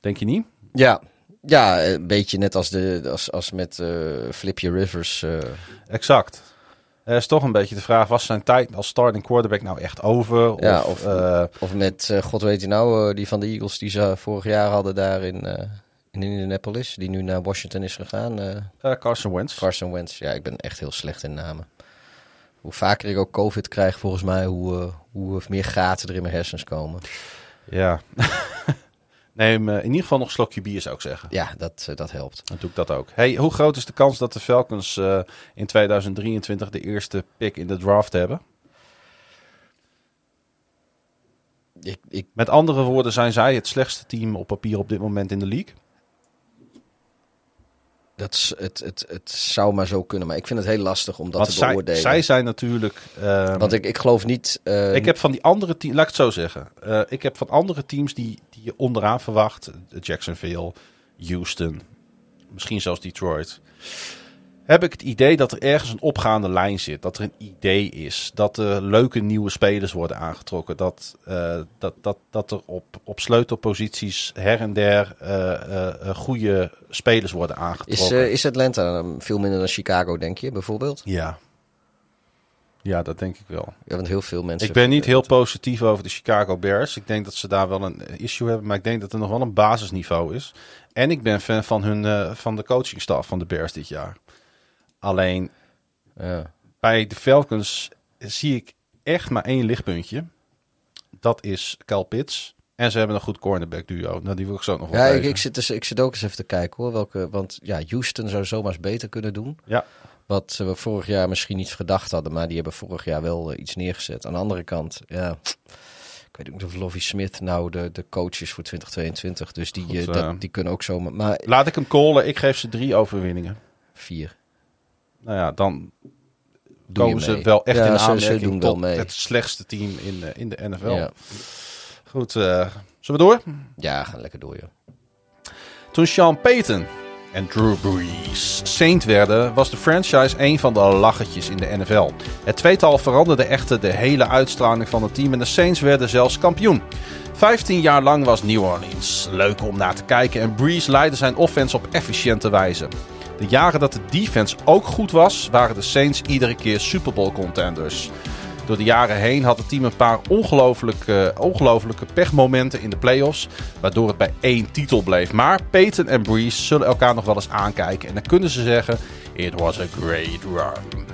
Denk je niet? Ja, ja een beetje net als, de, als, als met uh, Flipje Rivers. Uh... Exact. Er is toch een beetje de vraag, was zijn tijd als starting quarterback nou echt over? Ja, of, of, uh, of met, god weet je nou, die van de Eagles die ze vorig jaar hadden daar in, in Indianapolis. Die nu naar Washington is gegaan. Carson Wentz. Carson Wentz, ja, ik ben echt heel slecht in namen. Hoe vaker ik ook COVID krijg, volgens mij, hoe, hoe meer gaten er in mijn hersens komen. Ja. [LAUGHS] Neem in ieder geval nog een slokje bier, zou ik zeggen. Ja, dat, dat helpt. Dan doe ik dat ook. Hey, hoe groot is de kans dat de Falcons uh, in 2023 de eerste pick in de draft hebben? Ik, ik... Met andere woorden, zijn zij het slechtste team op papier op dit moment in de league? Dat het, het, het zou maar zo kunnen, maar ik vind het heel lastig om dat Want te zij, beoordelen. Zij zijn natuurlijk. Uh, Want ik, ik geloof niet. Uh, ik heb van die andere teams, laat ik het zo zeggen. Uh, ik heb van andere teams die, die je onderaan verwacht, Jacksonville, Houston, misschien zelfs Detroit. Heb ik het idee dat er ergens een opgaande lijn zit. Dat er een idee is. Dat er leuke nieuwe spelers worden aangetrokken. Dat, uh, dat, dat, dat er op, op sleutelposities her en der uh, goede spelers worden aangetrokken. Is, is Atlanta veel minder dan Chicago, denk je, bijvoorbeeld? Ja. Ja, dat denk ik wel. Ja, want heel veel mensen... Ik ben niet heel positief over de Chicago Bears. Ik denk dat ze daar wel een issue hebben. Maar ik denk dat er nog wel een basisniveau is. En ik ben fan van, hun, van de coachingstaf van de Bears dit jaar. Alleen ja. bij de Falcons zie ik echt maar één lichtpuntje. Dat is Cal Pitts. En ze hebben een goed cornerback duo. Nou, die wil ik zo nog wel Ja, ik, ik, zit dus, ik zit ook eens even te kijken hoor. Welke, want ja, Houston zou zomaar eens beter kunnen doen. Ja. Wat we vorig jaar misschien niet gedacht hadden. Maar die hebben vorig jaar wel uh, iets neergezet. Aan de andere kant, ja... Ik weet niet of Lovie Smith nou de, de coach is voor 2022. Dus die, Goed, uh, uh, dat, die kunnen ook zomaar... Maar Laat ik hem callen. Ik geef ze drie overwinningen. vier. Nou ja, dan komen ze wel echt Ja, in ze- ze aanmerking tot mee. het slechtste team in, de- in de NFL. Ja. Goed, eh, zullen we door? ja, gaan lekker door joh. Toen Sean Payton en Drew Brees Saint werden, was de franchise een van de lachertjes in de NFL. Het tweetal veranderde echter de hele uitstraling van het team en de Saints werden zelfs kampioen. 15 jaar lang was New Orleans leuk om naar te kijken en Brees leidde zijn offense op efficiënte wijze. De jaren dat de defense ook goed was, waren de Saints iedere keer Super Bowl contenders. Door de jaren heen had het team een paar ongelooflijke, ongelooflijke pechmomenten in de playoffs, waardoor het bij één titel bleef. Maar Peyton en Breeze zullen elkaar nog wel eens aankijken en dan kunnen ze zeggen: It was a great run.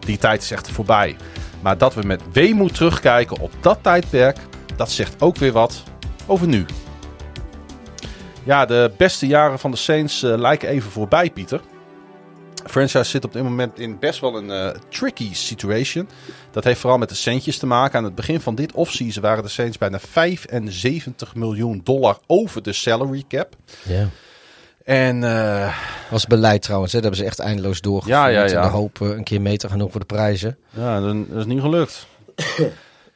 Die tijd is echt voorbij. Maar dat we met weemoed terugkijken op dat tijdperk, dat zegt ook weer wat over nu. Ja, de beste jaren van de Saints eh, lijken even voorbij, Pieter. Franchise zit op dit moment in best wel een eh, tricky situation. Dat heeft vooral met de centjes te maken. Aan het begin van dit offseason waren de Saints bijna 75 miljoen dollar over de salary cap. Ja. En eh, Was beleid trouwens, hè? dat hebben ze echt eindeloos doorgevoerd. Ja, ja, ja. En de hoop een keer mee te gaan doen voor de prijzen. ja, dat is niet gelukt.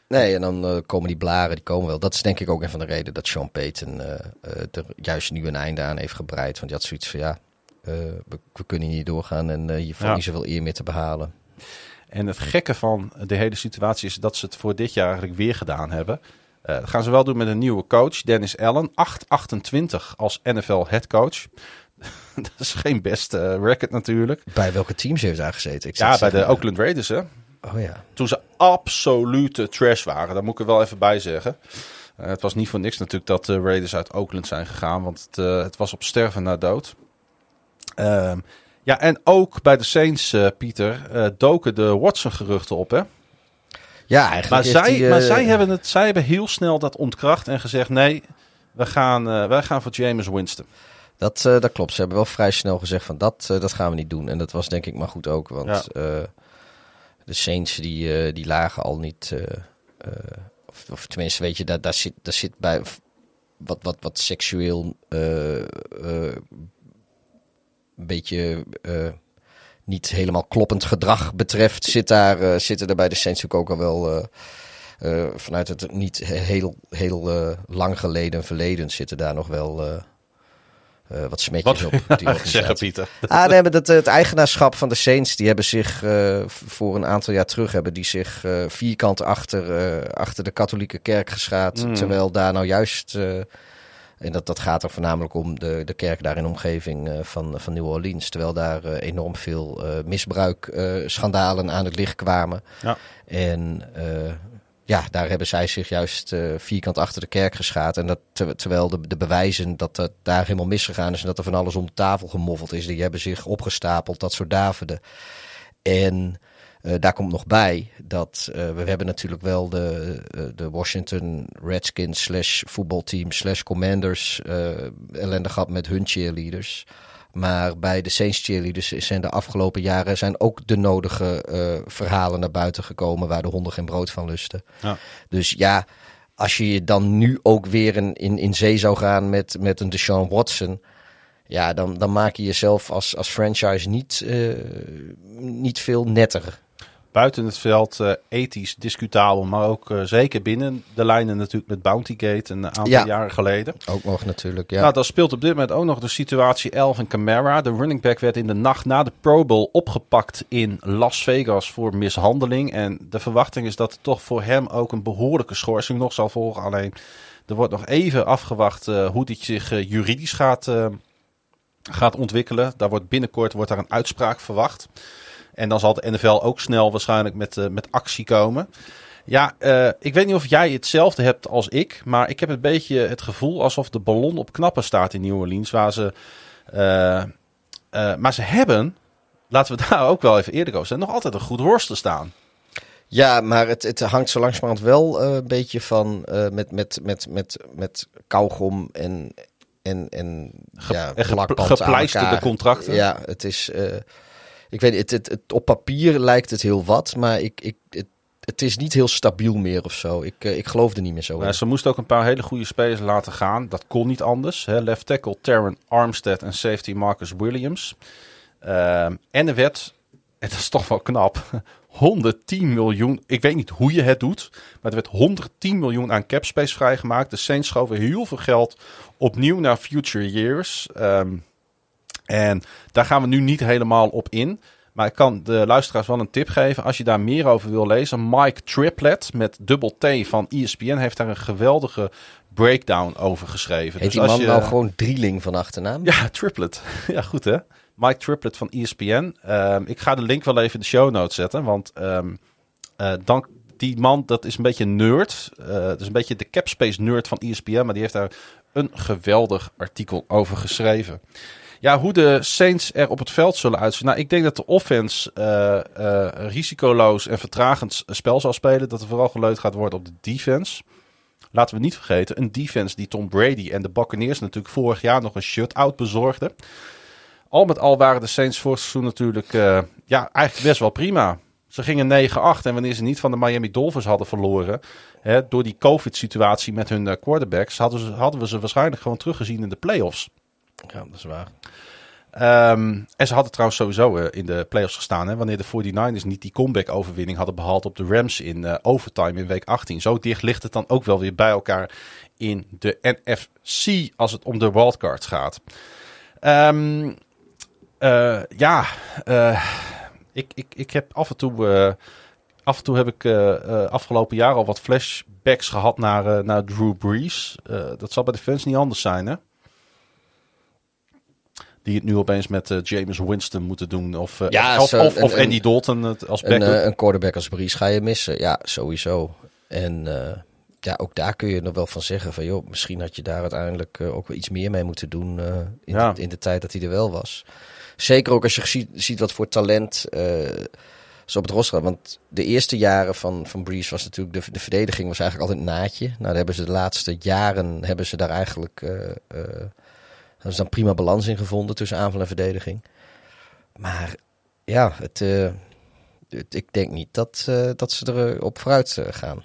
Nee, en dan eh, komen die blaren, die komen wel. Dat is denk ik ook een van de redenen dat Sean Payton eh, eh, er juist nu een einde aan heeft gebreid. Want die had zoiets van, ja, we, we kunnen hier niet doorgaan en je valt Ja. niet zoveel eer meer te behalen. En het gekke van de hele situatie is dat ze het voor dit jaar eigenlijk weer gedaan hebben. Dat gaan ze wel doen met een nieuwe coach, Dennis Allen. 8-28 als NFL headcoach. [LAUGHS] dat is geen beste record natuurlijk. Bij welke teams heeft hij gezeten? Ik Ja, bij de Oakland Raiders hè. Oh ja. Toen ze absolute trash waren. Daar moet ik er wel even bij zeggen. Eh, het was niet voor niks natuurlijk dat de Raiders uit Oakland zijn gegaan. Want het, eh, het was op sterven na dood. Ehm, ja, en ook bij de Saints, eh, Pieter, doken de Watson-geruchten op. Hè? Ja, eigenlijk Maar, zij, maar zij, hebben het, zij hebben heel snel dat ontkracht en gezegd: nee, we gaan, wij gaan voor James Winston. Dat, dat klopt. Ze hebben wel vrij snel gezegd van dat, dat gaan we niet doen. En dat was denk ik maar goed ook. Want Ja. De Saints die, eh, die lagen al niet... eh, eh, of, of tenminste, weet je, daar, daar, zit, daar zit bij wat, wat, wat seksueel... een beetje... niet helemaal kloppend gedrag betreft, zit daar, zitten er bij de Saints ook al wel... vanuit het niet heel, heel lang geleden verleden zitten daar nog wel eh, eh, wat smetjes Wat op. Die [LAUGHS] organisatie. Pieter? Ah, nee, dat, het eigenaarschap van de Saints, die hebben zich eh, voor een aantal jaar terug hebben die zich eh, vierkant achter, eh, achter de katholieke kerk geschaard. Mm. Terwijl daar nou juist, eh, en dat, dat gaat er voornamelijk om de, de kerk daar in de omgeving eh, van, van New Orleans. Terwijl daar eh, enorm veel eh misbruik, eh, schandalen aan het licht kwamen. Ja. En eh, ja, daar hebben zij zich juist eh, vierkant achter de kerk geschaard. En dat, ter- terwijl de, de bewijzen dat het daar helemaal misgegaan is en dat er van alles om de tafel gemoffeld is, die hebben zich opgestapeld, dat soort Daviden. En eh, daar komt nog bij dat eh, we hebben natuurlijk wel de, de Washington Redskins slash voetbalteam slash commanders ellende gehad met hun cheerleaders. Maar bij de Saints cheerleaders zijn de afgelopen jaren zijn ook de nodige eh, verhalen naar buiten gekomen waar de honden geen brood van lusten. Ja. Dus ja, als je je dan nu ook weer in, in, in zee zou gaan met, met een Deshaun Watson. Ja, dan, dan maak je jezelf als, als franchise niet, eh, niet veel netter. Buiten het veld eh, ethisch discutabel, maar ook eh, zeker binnen de lijnen natuurlijk met Bountygate een aantal Ja. jaren geleden. Ook nog natuurlijk, ja. Nou, dan speelt op dit moment ook nog de situatie Alvin Kamara. De running back werd in de nacht na de Pro Bowl opgepakt in Las Vegas voor mishandeling. En de verwachting is dat er toch voor hem ook een behoorlijke schorsing nog zal volgen. Alleen er wordt nog even afgewacht eh, hoe dit zich juridisch gaat, gaat ontwikkelen. Daar wordt binnenkort wordt daar een uitspraak verwacht. En dan zal de NFL ook snel waarschijnlijk met, eh, met actie komen. Ja, eh, ik weet niet of jij hetzelfde hebt als ik. Maar ik heb een beetje het gevoel alsof de ballon op knappen staat in New Orleans. Waar ze, eh, maar ze hebben, laten we [LAUGHS] daar ook wel even eerlijk over zijn, nog altijd een goed roster staan. Ja, maar het, het hangt zo langzamerhand wel een beetje van met, met, met, met, met kauwgom en, en, en ja, en gepleisterde contracten. Ja, het is. Ik weet het, het, het, op papier lijkt het heel wat, maar ik, ik, het, het is niet heel stabiel meer of zo. Ik, eh, ik geloof er niet meer zo in. Ze moesten ook een paar hele goede spelers laten gaan. Dat kon niet anders. Hè. Left tackle Terran Armstead en safety Marcus Williams. Ehm, en er werd, en dat is toch wel knap, [LAUGHS] 110 miljoen. Ik weet niet hoe je het doet, maar er werd 110 miljoen aan cap space vrijgemaakt. De Saints schoven heel veel geld opnieuw naar future years. Ehm, en daar gaan we nu niet helemaal op in. Maar ik kan de luisteraars wel een tip geven. Als je daar meer over wil lezen. Mike Triplett met dubbel T van ESPN heeft daar een geweldige breakdown over geschreven. Heet die als man je... nou gewoon drieling van achternaam? Ja, Triplet. [LAUGHS] Ja, goed hè. Mike Triplett van ESPN. Ehm, ik ga de link wel even in de show notes zetten. Want dan, die man, dat is een beetje een nerd. Eh dat is een beetje de capspace nerd van ESPN. Maar die heeft daar een geweldig artikel over geschreven. Ja, hoe de Saints er op het veld zullen uitzien. Nou, ik denk dat de offense eh, risicoloos en vertragend spel zal spelen. Dat er vooral geleund gaat worden op de defense. Laten we niet vergeten, een defense die Tom Brady en de Buccaneers natuurlijk vorig jaar nog een shutout bezorgden. Al met al waren de Saints vorig seizoen natuurlijk eh, ja, eigenlijk best wel prima. Ze gingen 9-8 en wanneer ze niet van de Miami Dolphins hadden verloren, hè, door die COVID-situatie met hun quarterbacks, hadden, ze, hadden we ze waarschijnlijk gewoon teruggezien in de playoffs. Ja, dat is waar. Ehm, en ze hadden trouwens sowieso eh, in de playoffs gestaan. Hè, wanneer de 49ers niet die comeback-overwinning hadden behaald op de Rams in eh, overtime in week 18. Zo dicht ligt het dan ook wel weer bij elkaar in de NFC als het om de wildcards gaat. Ehm, eh, ja, ik, ik, ik heb af en toe, af en toe heb ik afgelopen jaar al wat flashbacks gehad naar, naar Drew Brees. Dat zal bij de fans niet anders zijn, hè? Die het nu opeens met eh, James Winston moeten doen. Of, eh, Ja, of, zo- of, of een- Andy Dalton het als Een, backup. eh, een quarterback als Brees ga je missen. Ja, sowieso. En eh, ja, ook daar kun je nog wel van zeggen van... joh, misschien had je daar uiteindelijk eh, ook wel iets meer mee moeten doen... eh, in, Ja. de, in de tijd dat hij er wel was. Zeker ook als je ziet, ziet wat voor talent eh ze op het roster. Want de eerste jaren van, van Brees was natuurlijk... De, de verdediging was eigenlijk altijd een naadje. Nou, daar hebben ze de laatste jaren... hebben ze daar eigenlijk... eh eh, hebben ze dan prima balans in gevonden tussen aanval en verdediging. Maar ja, het... eh, het- ik denk niet dat, eh, dat ze erop vooruit eh, gaan.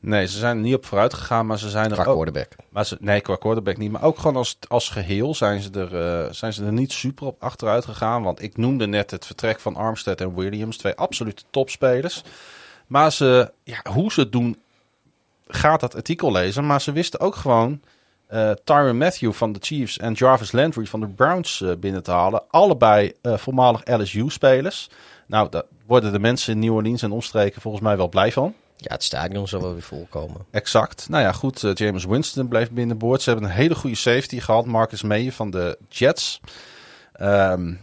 Nee, ze zijn er niet op vooruit gegaan, maar ze zijn er Qua ook... quarterback. Maar ze, nee, qua quarterback niet. Maar ook gewoon als, als geheel zijn ze, er, zijn ze er niet super op achteruit gegaan. Want ik noemde net het vertrek van Armstead en Williams. Twee absolute topspelers. Maar ze, ja, hoe ze het doen ga dat artikel lezen. Maar ze wisten ook gewoon eh Tyron Matthew van de Chiefs en Jarvis Landry van de Browns eh, binnen te halen. Allebei eh, voormalig LSU-spelers. Nou, daar worden de mensen in New Orleans en omstreken volgens mij wel blij van. Ja, het stadion zal wel weer volkomen. Exact. Nou ja, goed. James Winston bleef binnenboord. Ze hebben een hele goede safety gehad. Marcus May van de Jets. Ehm,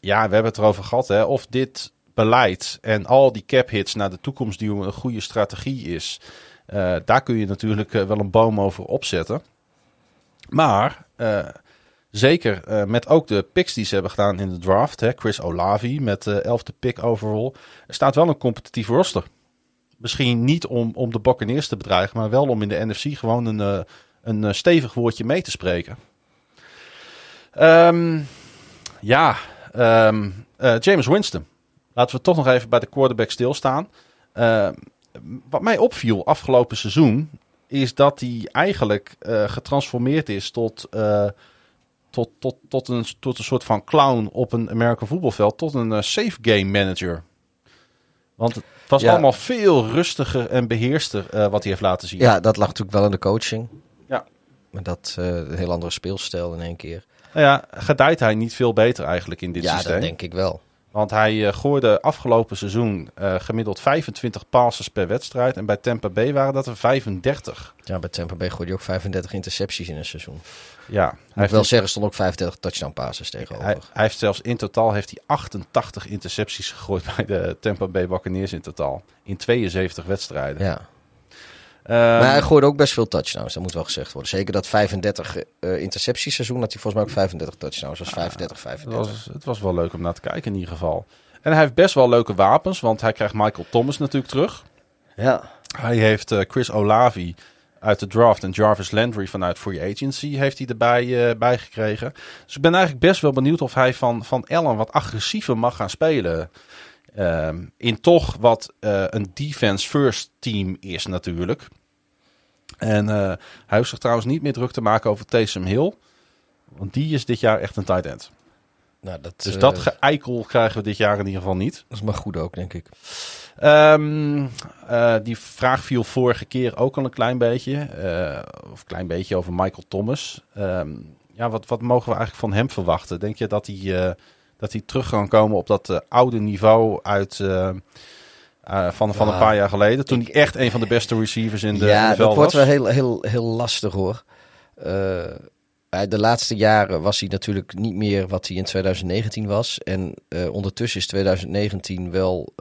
ja, we hebben het erover gehad. Hè, of dit beleid en al die cap hits naar de toekomst duwen een goede strategie is. Daar kun je natuurlijk wel een boom over opzetten. Maar eh, zeker eh, met ook de picks die ze hebben gedaan in de draft. Hè, Chris Olavi met de 11e pick overall. Er staat wel een competitief roster. Misschien niet om, om de Buccaneers te bedreigen, maar wel om in de NFC gewoon een, eh, een eh, stevig woordje mee te spreken. Ehm, ja, ehm, eh, James Winston. Laten we toch nog even bij de quarterback stilstaan. Ehm, wat mij opviel afgelopen seizoen is dat hij eigenlijk eh, getransformeerd is tot, eh, tot, tot, tot, een, tot een soort van clown op een American voetbalveld, tot een eh, safe game manager. Want het was Ja. allemaal veel rustiger en beheerster eh, wat hij heeft laten zien. Ja, dat lag natuurlijk wel in de coaching. Ja. Maar dat een heel andere speelstijl in één keer. Nou ja, gedijt hij niet veel beter eigenlijk in dit ja, systeem. dat denk ik wel. Want hij eh, gooide afgelopen seizoen eh, gemiddeld 25 passes per wedstrijd. En bij Tampa Bay waren dat er 35. Ja, bij Tampa Bay gooide hij ook 35 intercepties in een seizoen. Ja, hij Moet heeft, wel zeggen, stonden ook 35 touchdown passes tegenover. hij, hij heeft zelfs in totaal heeft hij 88 intercepties gegooid [LAUGHS] bij de Tampa Bay Buccaneers in totaal. In 72 wedstrijden. ja. Ehm, maar hij gooide ook best veel touchdowns, dat moet wel gezegd worden. Zeker dat 35 eh intercepties seizoen had hij volgens mij ook 35 touchdowns. Dat was 35, het, 35. was, het was wel leuk om naar te kijken in ieder geval. En hij heeft best wel leuke wapens, want hij krijgt Michael Thomas natuurlijk terug. Ja. Hij heeft eh, Chris Olavi uit de draft en Jarvis Landry vanuit Free Agency heeft hij erbij eh, bij gekregen. Dus ik ben eigenlijk best wel benieuwd of hij van, van Allen wat agressiever mag gaan spelen. Ehm, in toch wat eh, een defense first team is natuurlijk. En eh, hij hoeft zich trouwens niet meer druk te maken over Taysom Hill. Want die is dit jaar echt een tight end. Nou, dat, Dus eh, dat geëikel krijgen we dit jaar in ieder geval niet. dat is maar goed ook, denk ik. Ehm, eh, die vraag viel vorige keer ook al een klein beetje. eh, of een klein beetje over Michael Thomas. Ehm, ja, wat, wat mogen we eigenlijk van hem verwachten? Denk je dat hij, eh, dat hij terug kan komen op dat eh, oude niveau uit, eh, eh, van, van een paar jaar geleden? Toen hij echt een van de beste receivers in de ja, NFL dat wordt wel heel, heel, heel lastig hoor. De laatste jaren was hij natuurlijk niet meer wat hij in 2019 was. En ondertussen is 2019 wel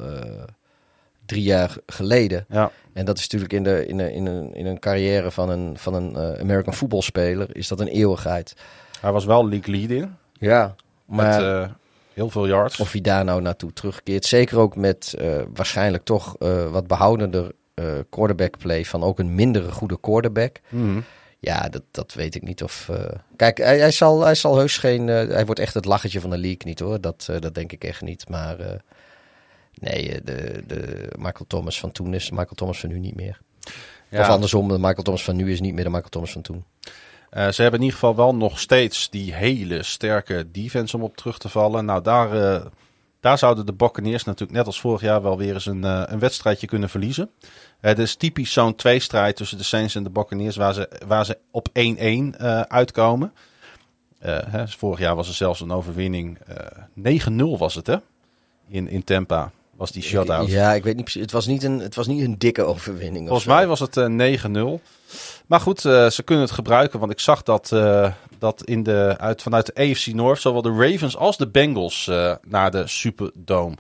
drie jaar geleden. Ja, En dat is natuurlijk in, de, in, een, in, een, in een carrière van een, van een American voetbalspeler is dat een eeuwigheid. hij was wel league leading. Ja, maar met heel veel yards. of hij daar nou naartoe terugkeert. Zeker ook met eh, waarschijnlijk toch eh, wat behoudender eh quarterback play van ook een mindere goede quarterback. Mhm. Ja, dat, dat weet ik niet of... Kijk, hij, hij, zal, hij zal heus geen... hij wordt echt het lachertje van de league niet hoor. Dat, dat denk ik echt niet. Maar nee, de, de Michael Thomas van toen is Michael Thomas van nu niet meer. Ja. Of andersom, de Michael Thomas van nu is niet meer de Michael Thomas van toen. Eh, ze hebben in ieder geval wel nog steeds die hele sterke defense om op terug te vallen. Nou, daar, eh, daar zouden de Buccaneers natuurlijk net als vorig jaar wel weer eens een, eh, een wedstrijdje kunnen verliezen. Het is typisch zo'n tweestrijd tussen de Saints en de Buccaneers waar ze, waar ze op 1-1 eh, uitkomen. Hè, vorig jaar was er zelfs een overwinning. eh 9-0 was het hè? In, in Tampa was die shutout. Ja, ik weet niet precies. Het was niet een, het was niet een dikke overwinning. Volgens mij was het eh, 9-0. Maar goed, eh, ze kunnen het gebruiken. Want ik zag dat, eh, dat in de, uit, vanuit de AFC North zowel de Ravens als de Bengals naar de Superdome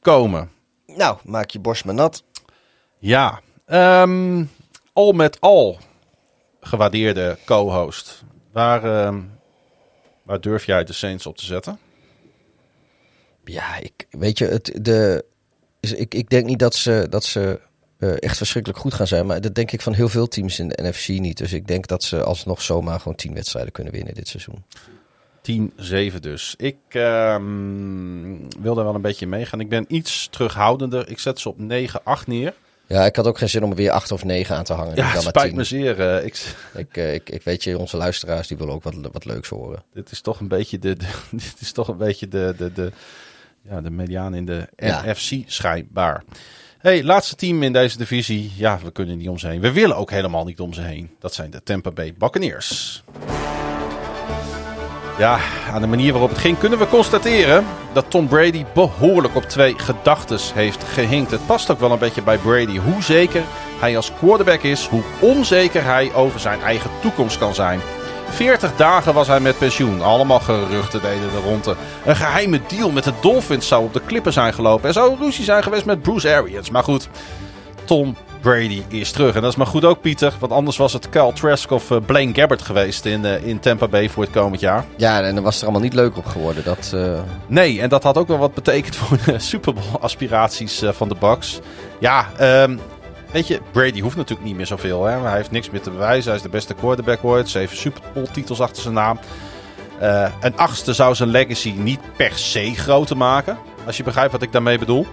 komen. Nou, maak je borst maar nat. Ja, ehm, al met al, gewaardeerde co-host. Waar, ehm, waar durf jij de Saints op te zetten? Ja, ik, weet je, het, de, is- ik, ik denk niet dat ze, dat ze eh, echt verschrikkelijk goed gaan zijn. Maar dat denk ik van heel veel teams in de NFC niet. Dus ik denk dat ze alsnog zomaar gewoon tien wedstrijden kunnen winnen dit seizoen. 10-7 dus. Ik ehm, wil daar wel een beetje meegaan. Ik ben iets terughoudender. Ik zet ze op 9-8 neer. Ja, ik had ook geen zin om er weer acht of negen aan te hangen. Ja, dan spijt me zeer. eh, ik, Ik, eh, ik, ik weet je, onze luisteraars die willen ook wat, wat leuks horen. dit is toch een beetje de, de- [LAUGHS] dit is toch een beetje de, de, de, ja, de mediaan in de Ja. NFC schijnbaar. Hey, laatste team in deze divisie. Ja, we kunnen niet om ze heen. We willen ook helemaal niet om ze heen. Dat zijn de Tampa Bay Buccaneers. Ja, aan de manier waarop het ging kunnen we constateren dat Tom Brady behoorlijk op twee gedachtes heeft gehinkt. Het past ook wel een beetje bij Brady. Hoe zeker hij als quarterback is, hoe onzeker hij over zijn eigen toekomst kan zijn. 40 dagen was hij met pensioen. Allemaal geruchten deden de ronde. Een geheime deal met de Dolphins zou op de klippen zijn gelopen. Er zou ruzie zijn geweest met Bruce Arians. Maar goed, Tom Brady is terug. En dat is maar goed ook, Pieter. Want anders was het Kyle Trask of uh, Blaine Gabbert geweest in, uh, in Tampa Bay voor het komend jaar. Ja, en dan was er allemaal niet leuk op geworden. Dat, uh... Nee, en dat had ook wel wat betekend voor de [LAUGHS] Super Bowl aspiraties van de Bucks. Ja, um, weet je, Brady hoeft natuurlijk niet meer zoveel. Hè? Hij heeft niks meer te bewijzen. Hij is de beste quarterback ooit. Zeven Super Bowl titels achter zijn naam. een achtste zou zijn legacy niet per se groter maken. Als je begrijpt wat ik daarmee bedoel.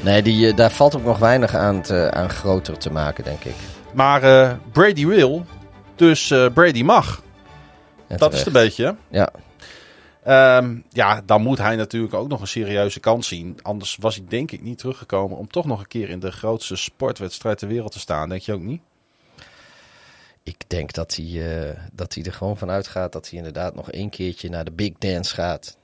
Nee, die, daar valt ook nog weinig aan, te, aan groter te maken, denk ik. Maar uh, Brady wil, dus uh, Brady mag. En dat terecht. is het een beetje. Ja. Um, ja, dan moet hij natuurlijk ook nog een serieuze kans zien. Anders was hij denk ik niet teruggekomen om toch nog een keer in de grootste sportwedstrijd ter wereld te staan. Denk je ook niet? Ik denk dat hij, uh, dat hij er gewoon vanuit gaat dat hij inderdaad nog één keertje naar de Big Dance gaat.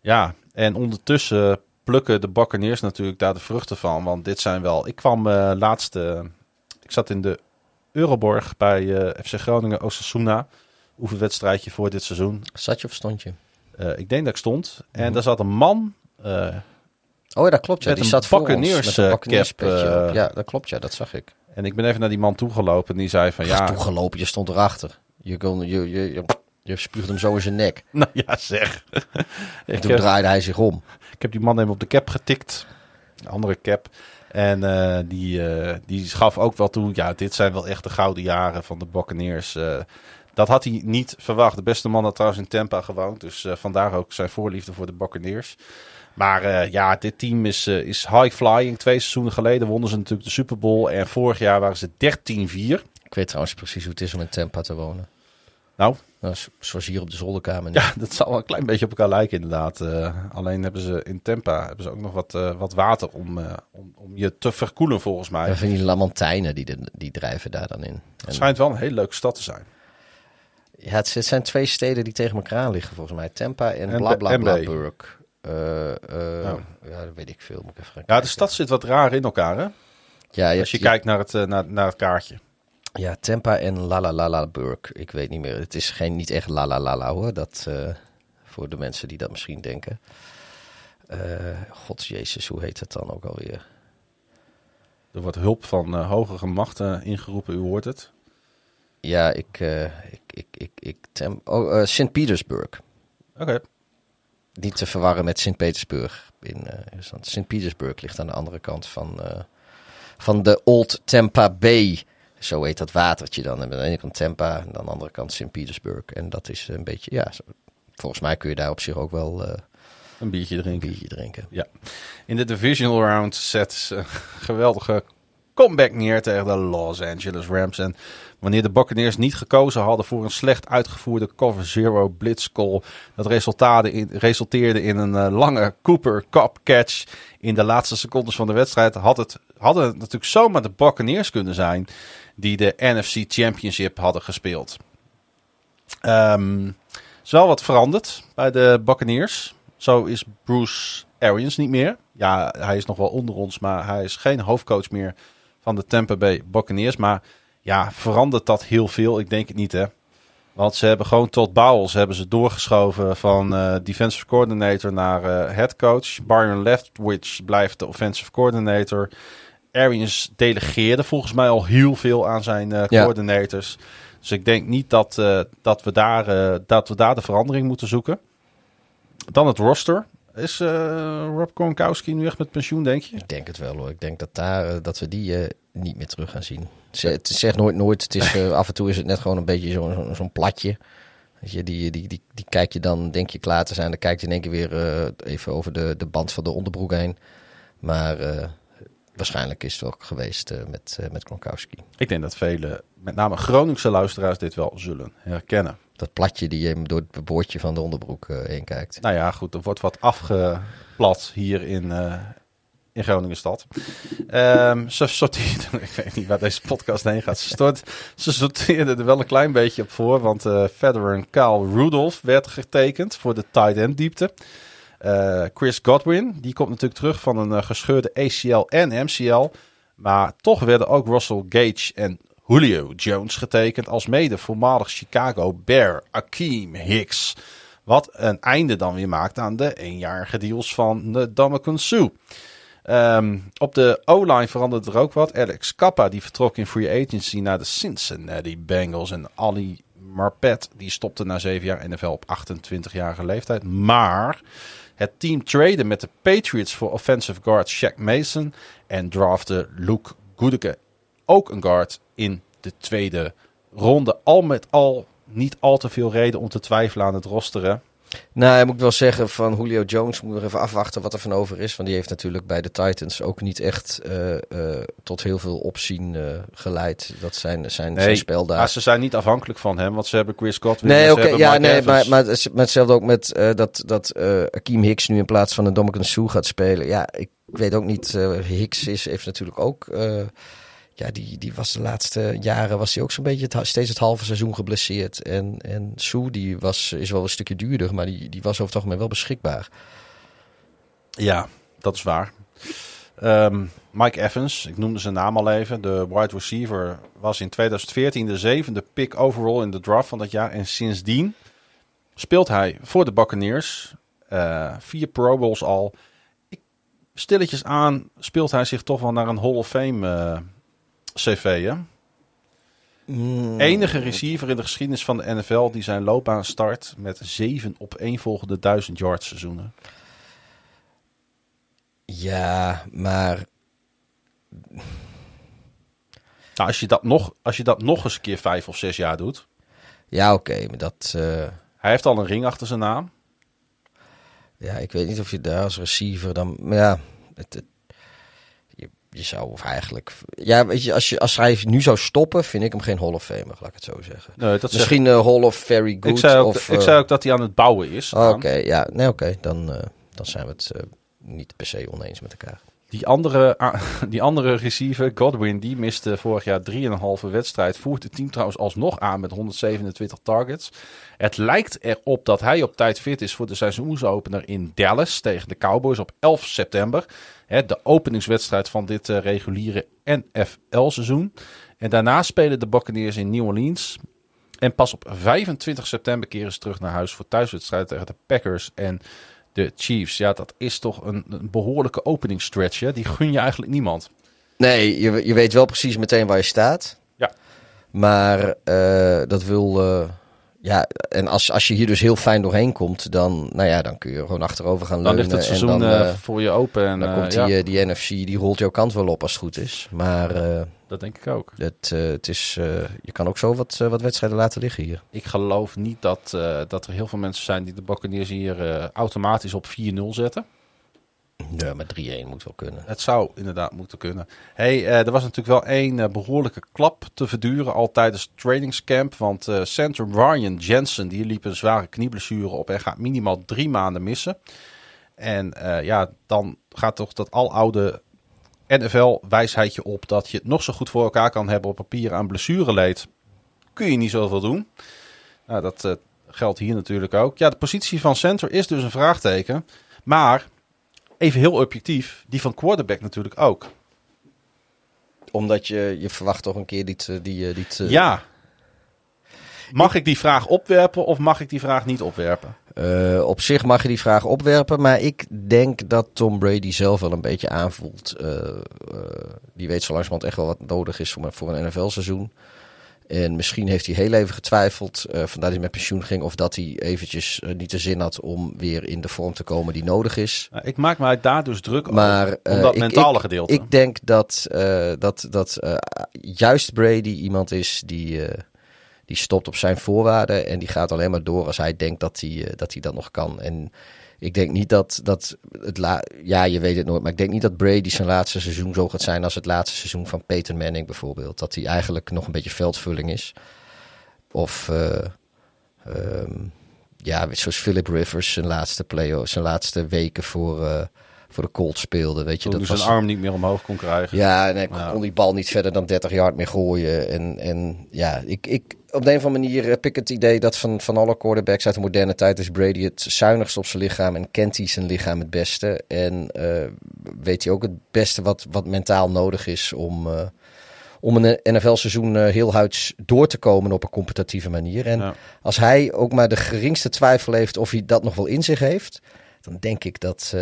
Ja, en ondertussen plukken de Buccaneers natuurlijk daar de vruchten van. Want dit zijn wel... Ik kwam uh, laatst... Uh, ik zat in de Euroborg bij uh, FC Groningen Osasuna. Oefenwedstrijdje voor dit seizoen. Zat je of stond je? ik denk dat ik stond. Mm -hmm. En daar zat een man... oh ja, dat klopt. Ja. Met Die een zat voor ons, met een cap, petje op. Ja, dat klopt. Ja, dat zag ik. En ik ben even naar die man toegelopen. En die zei van ja... Toegelopen, je stond erachter. Je, kon, je, je, je, je spuugt hem zo in zijn nek. [LAUGHS] Nou ja, zeg. [LAUGHS] En toen draaide hij zich om. Ik heb die man even op de cap getikt. Een andere cap. En uh, die, uh, die gaf ook wel toe, ja, dit zijn wel echt de gouden jaren van de Buccaneers. Uh, dat had hij niet verwacht. De beste man had trouwens in Tampa gewoond. Dus vandaar ook zijn voorliefde voor de Buccaneers. Maar ja, dit team is, is high flying. Twee seizoenen geleden wonnen ze natuurlijk de Super Bowl. En vorig jaar waren ze 13-4. Ik weet trouwens precies hoe het is om in Tampa te wonen. Nou, nou, zoals hier op de zolderkamer. Nu. Ja, [LAUGHS] dat zal wel een klein beetje op elkaar lijken inderdaad. Uh, alleen hebben ze in Tampa hebben ze ook nog wat, uh, wat water om, uh, om, om je te verkoelen volgens mij. Ja, van die lamantijnen die, de, die drijven daar dan in. Het schijnt wel een hele leuke stad te zijn. Ja, het, het, zijn twee steden die tegen elkaar liggen volgens mij. Tampa en, en Blablablaburg. oh. Ja, dat weet ik veel. Moet ik even ja, de stad zit wat raar in elkaar hè? Ja, je Als je kijkt naar het, naar, naar het kaartje. Ja, Tampa en Lalalalaburg. Ik weet niet meer. Het is geen, niet echt Lalalala hoor. Dat, uh, voor de mensen die dat misschien denken. God Jezus, hoe heet het dan ook alweer? Er wordt hulp van hogere machten ingeroepen, u hoort het. Ja, ik... ik, ik, ik, ik tem oh, Sint Petersburg. Oké. Okay. Niet te verwarren met Sint-Petersburg. In Sint Petersburg ligt aan de andere kant van, van de Old Tampa Bay... Zo heet dat watertje dan. En aan de ene kant Tampa en aan de andere kant Sint Petersburg. En dat is een beetje, ja, volgens mij kun je daar op zich ook wel uh, een biertje drinken. Een biertje drinken. Ja. In de divisional round zet ze [LAUGHS] geweldige comeback neer tegen de Los Angeles Rams. En wanneer de Buccaneers niet gekozen hadden voor een slecht uitgevoerde cover zero blitz call, dat resulteerde in, resulteerde in een uh, lange Cooper Cup catch in de laatste secondes van de wedstrijd, had het, hadden het natuurlijk zomaar de Buccaneers kunnen zijn die de NFC Championship hadden gespeeld. Um, is wel wat veranderd bij de Buccaneers. Zo is Bruce Arians niet meer. Ja, hij is nog wel onder ons, maar hij is geen hoofdcoach meer van de Tampa Bay Buccaneers. Maar ja, verandert dat heel veel? Ik denk het niet, hè. Want ze hebben gewoon tot Bowles hebben ze doorgeschoven van uh, defensive coordinator naar uh, head coach. Byron Leftwich blijft de offensive coordinator. Arians delegeerde volgens mij al heel veel aan zijn uh, ja. coordinators. Dus ik denk niet dat, dat, we daar, dat we daar de verandering moeten zoeken. Dan het roster. Is Rob Gronkowski nu echt met pensioen, denk je? Ik denk het wel hoor. Ik denk dat, daar, dat we die niet meer terug gaan zien. Het zegt nooit nooit. Het is, [LAUGHS] af en toe is het net gewoon een beetje zo'n zo, zo platje. Je, die, die, die, die kijk je dan, denk je klaar te zijn. Dan kijk je in één keer weer even over de, de band van de onderbroek heen. Maar waarschijnlijk is het ook geweest met, met Gronkowski. Ik denk dat vele, met name Groningse luisteraars, dit wel zullen herkennen. Dat platje die je door het boordje van de onderbroek uh, heen kijkt. Nou ja, goed, er wordt wat afgeplat hier in, in Groningen stad. Ehm, ze sorteerden, [LAUGHS] ik weet niet waar deze podcast heen gaat. Ze, stort, ze sorteerden er wel een klein beetje op voor, want uh, veteran Kyle Rudolph werd getekend voor de tight end diepte. Chris Godwin, die komt natuurlijk terug van een gescheurde ACL en MCL. Maar toch werden ook Russell Gage en Julio Jones getekend als mede voormalig Chicago Bear Akeem Hicks. Wat een einde dan weer maakt aan de eenjarige deals van de Sue. Um, op de O-line veranderde er ook wat. Alex Kappa die vertrok in free agency naar de Cincinnati Bengals. En Ali Marpet die stopte na zeven jaar NFL op 28-jarige leeftijd. Maar het team trade met de Patriots voor offensive guard Shaq Mason. En drafte Luke Goedeke, ook een guard, in de tweede ronde. Al met al niet al te veel reden om te twijfelen aan het rosteren. Nou, ik moet wel zeggen van Julio Jones moet nog even afwachten wat er van over is. Want die heeft natuurlijk bij de Titans ook niet echt uh, uh, tot heel veel opzien uh, geleid. Dat zijn, zijn, nee, zijn speldagen. Maar ze zijn niet afhankelijk van hem, want ze hebben Chris Godwin. Nee, oké, okay, ja, nee, maar, maar, maar hetzelfde ook met dat, dat Akeem Hicks nu in plaats van een Dominican Sue gaat spelen. Ja, ik weet ook niet. Hicks is, heeft natuurlijk ook ja, die, die was de laatste jaren was hij ook zo'n beetje het, steeds het halve seizoen geblesseerd. En, en Sue, die was, is wel een stukje duurder, maar die, die was over het algemeen wel beschikbaar. Ja, dat is waar. Um, Mike Evans, ik noemde zijn naam al even. De wide receiver was in 2014 de zevende pick overall in de draft van dat jaar. En sindsdien speelt hij voor de Buccaneers. Uh, vier Pro Bowls al. Stilletjes aan speelt hij zich toch wel naar een Hall of Fame uh, CV, hè? Mm. Enige receiver in de geschiedenis van de NFL die zijn loopbaan start met zeven op één volgende duizend yards seizoenen. Ja, maar. Nou, als, je dat nog, als je dat nog eens een keer vijf of zes jaar doet. Ja, oké, okay, maar dat. Uh... Hij heeft al een ring achter zijn naam. Ja, ik weet niet of je daar als receiver dan. Maar ja, het, het, je zou of eigenlijk. Ja, weet je, als, je, als hij nu zou stoppen, vind ik hem geen Hall of Famer, laat ik het zo zeggen. Nee, dat Misschien zeg... uh, Hall of Very Good. Ik zei ook, of, ik zei ook dat hij aan het bouwen is. Oké, okay, ja, nee, oké. Okay. Dan, uh, dan zijn we het niet per se oneens met elkaar. Die andere, [LAUGHS] die andere receiver, Godwin, die miste vorig jaar 3,5 wedstrijd. Voert het team trouwens alsnog aan met 127 targets. Het lijkt erop dat hij op tijd fit is voor de seizoensopener in Dallas tegen de Cowboys op 11 september. de openingswedstrijd van dit uh, reguliere NFL-seizoen. En daarna spelen de Buccaneers in New Orleans. En pas op 25 september keren ze terug naar huis voor thuiswedstrijd tegen de Packers en de Chiefs. Ja, dat is toch een, een behoorlijke openingsstretch. Hè? Die gun je eigenlijk niemand. Nee, je, je weet wel precies meteen waar je staat. Ja. Maar uh, dat wil... Uh, ja, en als, als je hier dus heel fijn doorheen komt, dan, nou ja, dan kun je gewoon achterover gaan leunen. Dan ligt het seizoen en dan, uh, voor je open. En, dan komt die, ja. die NFC, die rolt jouw kant wel op als het goed is. Maar dat denk ik ook. Het, het is, je kan ook zo wat, wat wedstrijden laten liggen hier. Ik geloof niet dat, dat er heel veel mensen zijn die de Buccaneers hier automatisch op 4-0 zetten. Ja, maar 3-1 moet wel kunnen. Het zou inderdaad moeten kunnen. Hey, er was natuurlijk wel één behoorlijke klap te verduren al tijdens trainingscamp. Want center Ryan Jensen die liep een zware knieblessure op en gaat minimaal drie maanden missen. En ja, dan gaat toch dat aloude NFL-wijsheidje op dat je het nog zo goed voor elkaar kan hebben op papier aan blessureleed. Kun je niet zoveel doen. Nou, dat geldt hier natuurlijk ook. Ja, de positie van center is dus een vraagteken. Maar, even heel objectief, die van quarterback natuurlijk ook. Omdat je, je verwacht toch een keer die... die, die ja. Mag ik die vraag opwerpen of mag ik die vraag niet opwerpen? Uh, op zich mag je die vraag opwerpen, maar ik denk dat Tom Brady zelf wel een beetje aanvoelt. Uh, uh, die weet zo langzamerhand echt wel wat nodig is voor, voor een NFL-seizoen. En misschien heeft hij heel even getwijfeld, vandaar dat hij met pensioen ging, of dat hij eventjes niet de zin had om weer in de vorm te komen die nodig is. Ik maak mij daar dus druk maar, over, om dat mentale ik, gedeelte. Ik denk dat, dat, dat juist Brady iemand is die die stopt op zijn voorwaarden en die gaat alleen maar door als hij denkt dat hij, uh, dat, hij dat nog kan. En ik denk niet dat, dat het la ja, je weet het nooit, maar ik denk niet dat Brady zijn laatste seizoen zo gaat zijn als het laatste seizoen van Peyton Manning bijvoorbeeld. Dat hij eigenlijk nog een beetje veldvulling is. Of uh, um, ja, zoals Philip Rivers zijn laatste play zijn laatste weken voor, uh, voor de Colts speelde. Weet je, Toen dat hij was zijn arm niet meer omhoog kon krijgen. Ja, en hij Ja. kon die bal niet verder dan 30 yard meer gooien. En, en ja, ik, ik, op de een of andere manier heb ik het idee dat van, van alle quarterbacks uit de moderne tijd is Brady het zuinigst op zijn lichaam. En kent hij zijn lichaam het beste. En eh, weet hij ook het beste wat, wat mentaal nodig is om, eh, om een NFL-seizoen eh, heel huids door te komen op een competitieve manier. En Ja. als hij ook maar de geringste twijfel heeft of hij dat nog wel in zich heeft, dan denk ik dat,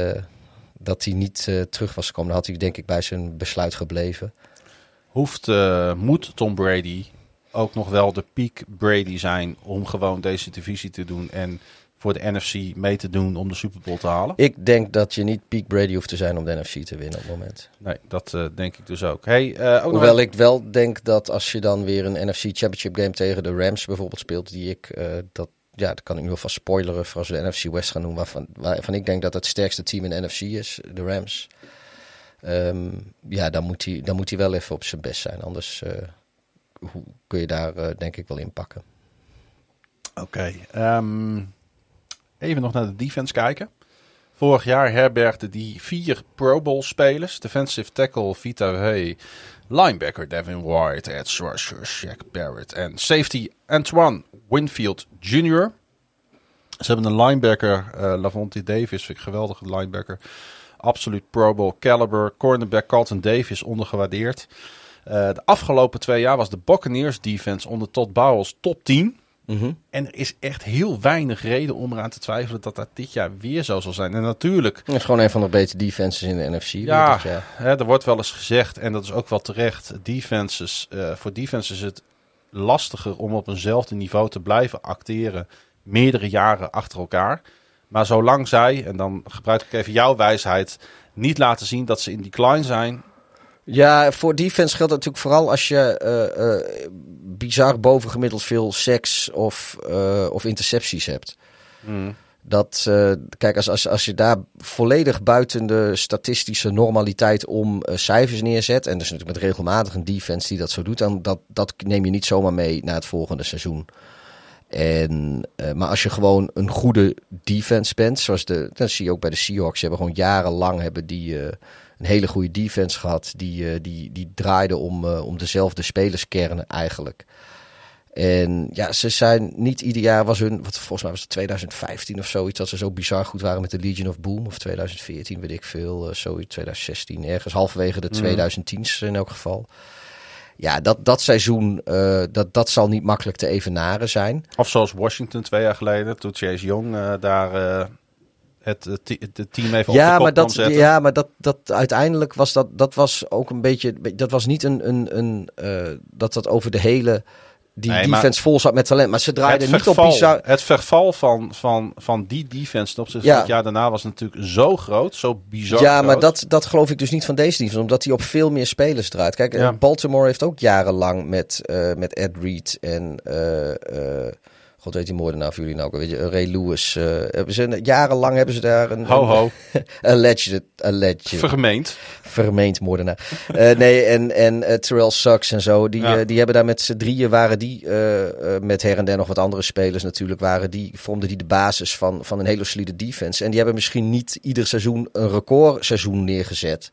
dat hij niet eh, terug was gekomen. Dan had hij denk ik bij zijn besluit gebleven. Hoeft, eh, moet Tom Brady ook nog wel de peak Brady zijn om gewoon deze divisie te doen en voor de NFC mee te doen om de Super Bowl te halen? Ik denk dat je niet peak Brady hoeft te zijn om de NFC te winnen op het moment. Nee, dat eh, denk ik dus ook. Hey, ook Hoewel ik wel denk dat als je dan weer een NFC Championship game tegen de Rams bijvoorbeeld speelt, die ik, dat, ja, dat kan ik nu alvast spoileren voor als we de NFC West gaan doen, waarvan, waarvan ik denk dat het sterkste team in de NFC is, de Rams. Ehm, ja, dan moet, hij, moet hij wel even op zijn best zijn, anders eh, hoe kun je daar eh, denk ik wel in pakken. Oké. ehm, even nog naar de defense kijken. Vorig jaar herbergde die vier Pro Bowl spelers. Defensive tackle Vita Hey, linebacker Devin White, edge rusher Shaq Barrett en safety Antoine Winfield Jr. Ze hebben een linebacker, eh Lavonte Davis, vind ik een geweldige linebacker. Absoluut Pro Bowl caliber. Cornerback Carlton Davis ondergewaardeerd. Eh, de afgelopen twee jaar was de Buccaneers defense onder Todd Bowles top 10. En er is echt heel weinig reden om eraan te twijfelen dat dat dit jaar weer zo zal zijn. En natuurlijk, Dat is gewoon een van de betere defenses in de NFC. ja, hè, er wordt wel eens gezegd, en dat is ook wel terecht, defenses, eh, voor defenses is het lastiger om op eenzelfde niveau te blijven acteren meerdere jaren achter elkaar. Maar zolang zij, en dan gebruik ik even jouw wijsheid, niet laten zien dat ze in decline zijn, Ja, voor defense geldt dat natuurlijk vooral als je eh, eh, bizar bovengemiddeld veel seks of, eh, of intercepties hebt. Dat, eh, kijk, als, als, als je daar volledig buiten de statistische normaliteit om eh, cijfers neerzet, en dus natuurlijk met regelmatig een defense die dat zo doet, dan dat, dat neem je niet zomaar mee naar het volgende seizoen. En, eh, maar als je gewoon een goede defense bent, zoals de, dat zie je ook bij de Seahawks, die hebben gewoon jarenlang hebben die, een hele goede defense gehad. Die, die, die draaide om, om dezelfde spelerskernen eigenlijk. En ja, ze zijn niet ieder jaar was hun, wat volgens mij was het 2015 of zoiets, dat ze zo bizar goed waren met de Legion of Boom. Of 2014, weet ik veel, eh, zoiets, 2016, ergens halverwege de 2010's in elk geval. Ja, dat, dat seizoen, eh, dat, dat zal niet makkelijk te evenaren zijn. of zoals Washington twee jaar geleden, toen Chase Young eh, daar het, het, te- het team even op de Ja, maar dat, ja, maar dat, dat uiteindelijk was dat, dat was ook een beetje, dat was niet een, een, een dat dat over de hele, die Nee, defense vol zat met talent. Maar ze draaiden niet op bizar, het verval van, van, van die defense ten opzichte Ja. van het jaar daarna was natuurlijk zo groot, zo bizar Ja, maar dat, dat geloof ik dus niet van deze defense, omdat hij op veel meer spelers draait. Kijk, Ja. Baltimore heeft ook jarenlang met, eh, met Ed Reed en, eh, eh, god weet die moordenaar voor jullie nou, ook, weet je, Ray Lewis. eh, hebben ze, jarenlang hebben ze daar een, Ho ho, een [LAUGHS] alleged, alleged vergemeend. vermeend moordenaar. Eh, nee, en, en eh, Terrell Suggs en zo, die, Ja. die hebben daar met z'n drieën, waren die, met her en der nog wat andere spelers natuurlijk, waren die, vormden die de basis van, van een hele solide defense. En die hebben misschien niet ieder seizoen een recordseizoen neergezet.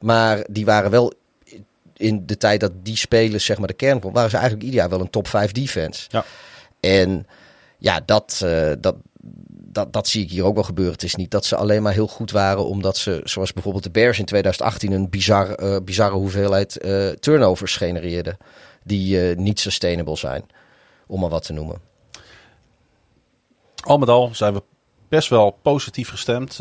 Maar die waren wel in de tijd dat die spelers zeg maar de kern waren ze eigenlijk ieder jaar wel een top 5 defense. Ja. En ja, dat, eh, dat, dat, dat zie ik hier ook wel gebeuren. Het is niet dat ze alleen maar heel goed waren omdat ze, zoals bijvoorbeeld de Bears in 2018, een bizar, eh, bizarre hoeveelheid eh, turnovers genereerden. Die niet sustainable zijn, om maar wat te noemen. Al met al zijn we best wel positief gestemd.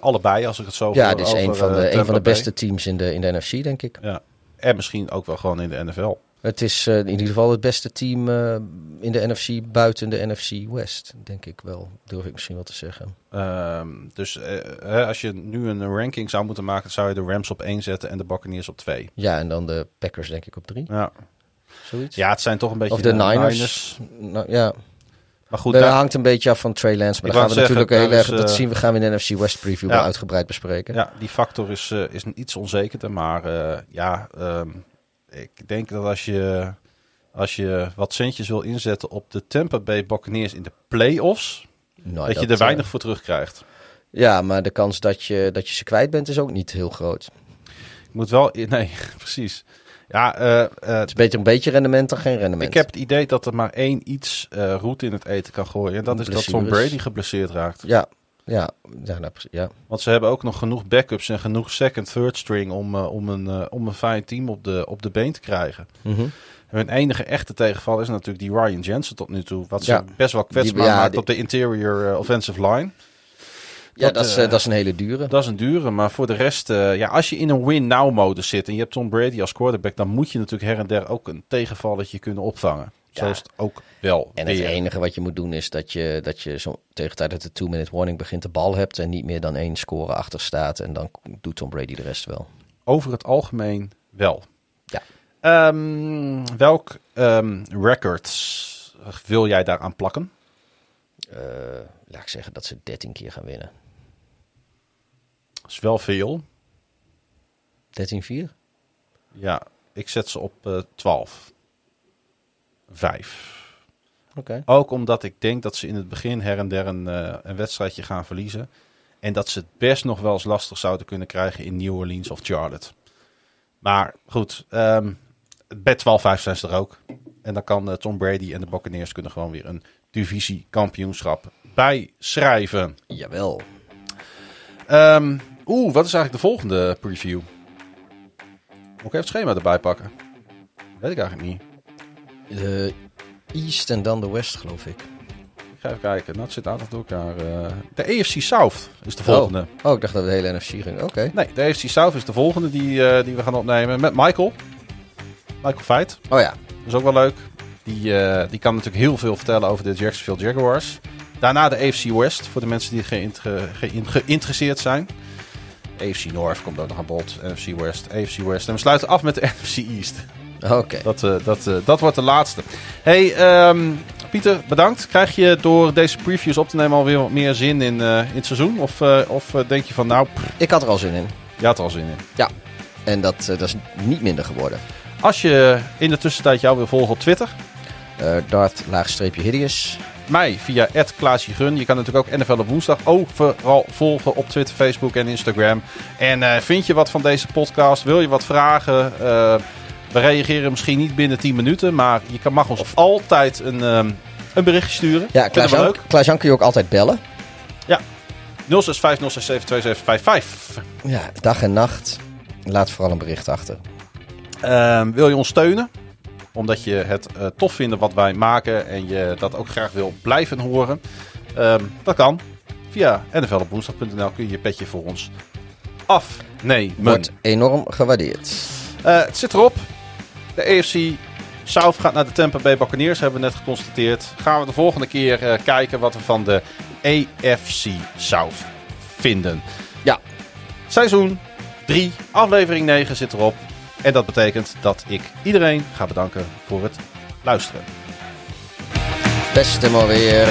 allebei, als ik het zo Ja, dit is over, een van, de, een van de beste teams in de, in de NFC, denk ik. Ja. En misschien ook wel gewoon in de NFL. Het is eh, in ieder geval het beste team eh, in de NFC buiten de NFC West, denk ik wel. Durf ik misschien wel te zeggen. Ehm, dus eh, als je nu een ranking zou moeten maken, zou je de Rams op 1 zetten en de Buccaneers op 2. Ja, en dan de Packers denk ik op drie, Ja. zoiets. ja, het zijn toch een beetje Of de Niners. Nou, ja, Maar goed, dat daar- hangt een beetje af van Trey Lance. Maar dan gaan we zeggen, natuurlijk heel erg, dat zien we, gaan we in de NFC West preview ja. wel uitgebreid bespreken. Ja, die factor is, is iets onzekerder. Maar ja, ehm, ik denk dat als je, als je wat centjes wil inzetten op de Tampa Bay Buccaneers in de playoffs, Nou, dat, je er eh, weinig voor terugkrijgt. Ja, maar de kans dat je, dat je ze kwijt bent is ook niet heel groot. Ik moet wel... [LAUGHS] Nee, precies. Ja, eh, eh, Het is beter een beetje rendement dan geen rendement. ik heb het idee dat er maar één iets roet in het eten kan gooien. En dat is dat Tom Blessures. Brady geblesseerd raakt. Ja, ja, ja, nou, ja. Want ze hebben ook nog genoeg backups en genoeg second, third string om, eh, om, een, eh, om een fijn team op de, op de been te krijgen. En hun enige echte tegenval is natuurlijk die Ryan Jensen tot nu toe. Wat ze Ja. best wel kwetsbaar Die- ja, maakt die- op de interior eh, offensive line. Ja, Dat, dat, is, dat is een hele dure. Dat is een dure, maar voor de rest... ja, als je in een win-now-modus zit en je hebt Tom Brady als quarterback... dan moet je natuurlijk her en der ook een tegenvalletje kunnen opvangen. Ja. Zo is het ook wel En het enige wat je moet doen is dat je, dat je zo, tegen de tijd dat de two-minute warning begint de bal hebt en niet meer dan één score achter staat. En dan doet Tom Brady de rest wel. Over het algemeen wel. Ja. Ehm, welk ehm, records wil jij daaraan plakken? Eh, laat ik zeggen dat ze 13 keer gaan winnen. 13-4? Dat is wel veel. Ja, ik zet ze op eh 12. 5. Oké. Ook omdat ik denk dat ze in het begin her en der een, eh, een wedstrijdje gaan verliezen. En dat ze het best nog wel eens lastig zouden kunnen krijgen in New Orleans of Charlotte. Maar goed, ehm bij 12-5 zijn ze er ook. En dan kan eh, Tom Brady en de Buccaneers kunnen gewoon weer een divisiekampioenschap bijschrijven. Jawel. Ehm Oeh, wat is eigenlijk de volgende preview? Moet ik even het schema erbij pakken? Weet ik eigenlijk niet. De East en dan de West, geloof ik. Ik ga even kijken. Het zit aardig door elkaar. eh. de AFC South is de volgende. Oh, ik dacht dat we de hele NFC gingen. Oké. Nee, de AFC South is de volgende die, eh, die we gaan opnemen met Michael. Michael Feit. Oh ja. Dat is ook wel leuk. Die, eh, die kan natuurlijk heel veel vertellen over de Jacksonville Jaguars. Daarna de AFC West, voor de mensen die geïnter- geïn- geïnteresseerd zijn. AFC North komt ook nog aan bod. NFC West, AFC West. En we sluiten af met de [LAUGHS] NFC East. Oké. Dat, eh, dat, eh, dat wordt de laatste. Hey, ehm, Pieter, bedankt. Krijg je door deze previews op te nemen alweer wat meer zin in, eh, in het seizoen? Of, eh, of eh, denk je van, nou, pff, Ik had er al zin in. je had er al zin in? En dat, eh, dat is niet minder geworden. Als je in de tussentijd jou wil volgen op Twitter, Eh Darth laagstreepje hideous. mij via @klaasjegun. Je kan natuurlijk ook NFL op woensdag overal volgen op Twitter, Facebook en Instagram. En eh, vind je wat van deze podcast? Wil je wat vragen? We reageren misschien niet binnen 10 minuten, maar je kan, mag ons altijd een, ehm, een berichtje sturen. Ja, Klaas-Jan kun je ook altijd bellen. 065 067 2755. Ja, dag en nacht. Laat vooral een bericht achter. Ehm, wil je ons steunen? Omdat je het eh, tof vindt wat wij maken en je dat ook graag wil blijven horen. Ehm, dat kan. Via nflopwoensdag.nl kun je je petje voor ons afnemen. Wordt enorm gewaardeerd. Eh, het zit erop. De AFC South gaat naar de Tampa Bay Buccaneers, hebben we net geconstateerd. Gaan we de volgende keer eh, kijken wat we van de AFC South vinden. Ja. Seizoen 3, aflevering 9 zit erop. En dat betekent dat ik iedereen ga bedanken voor het luisteren. Beste maar weer.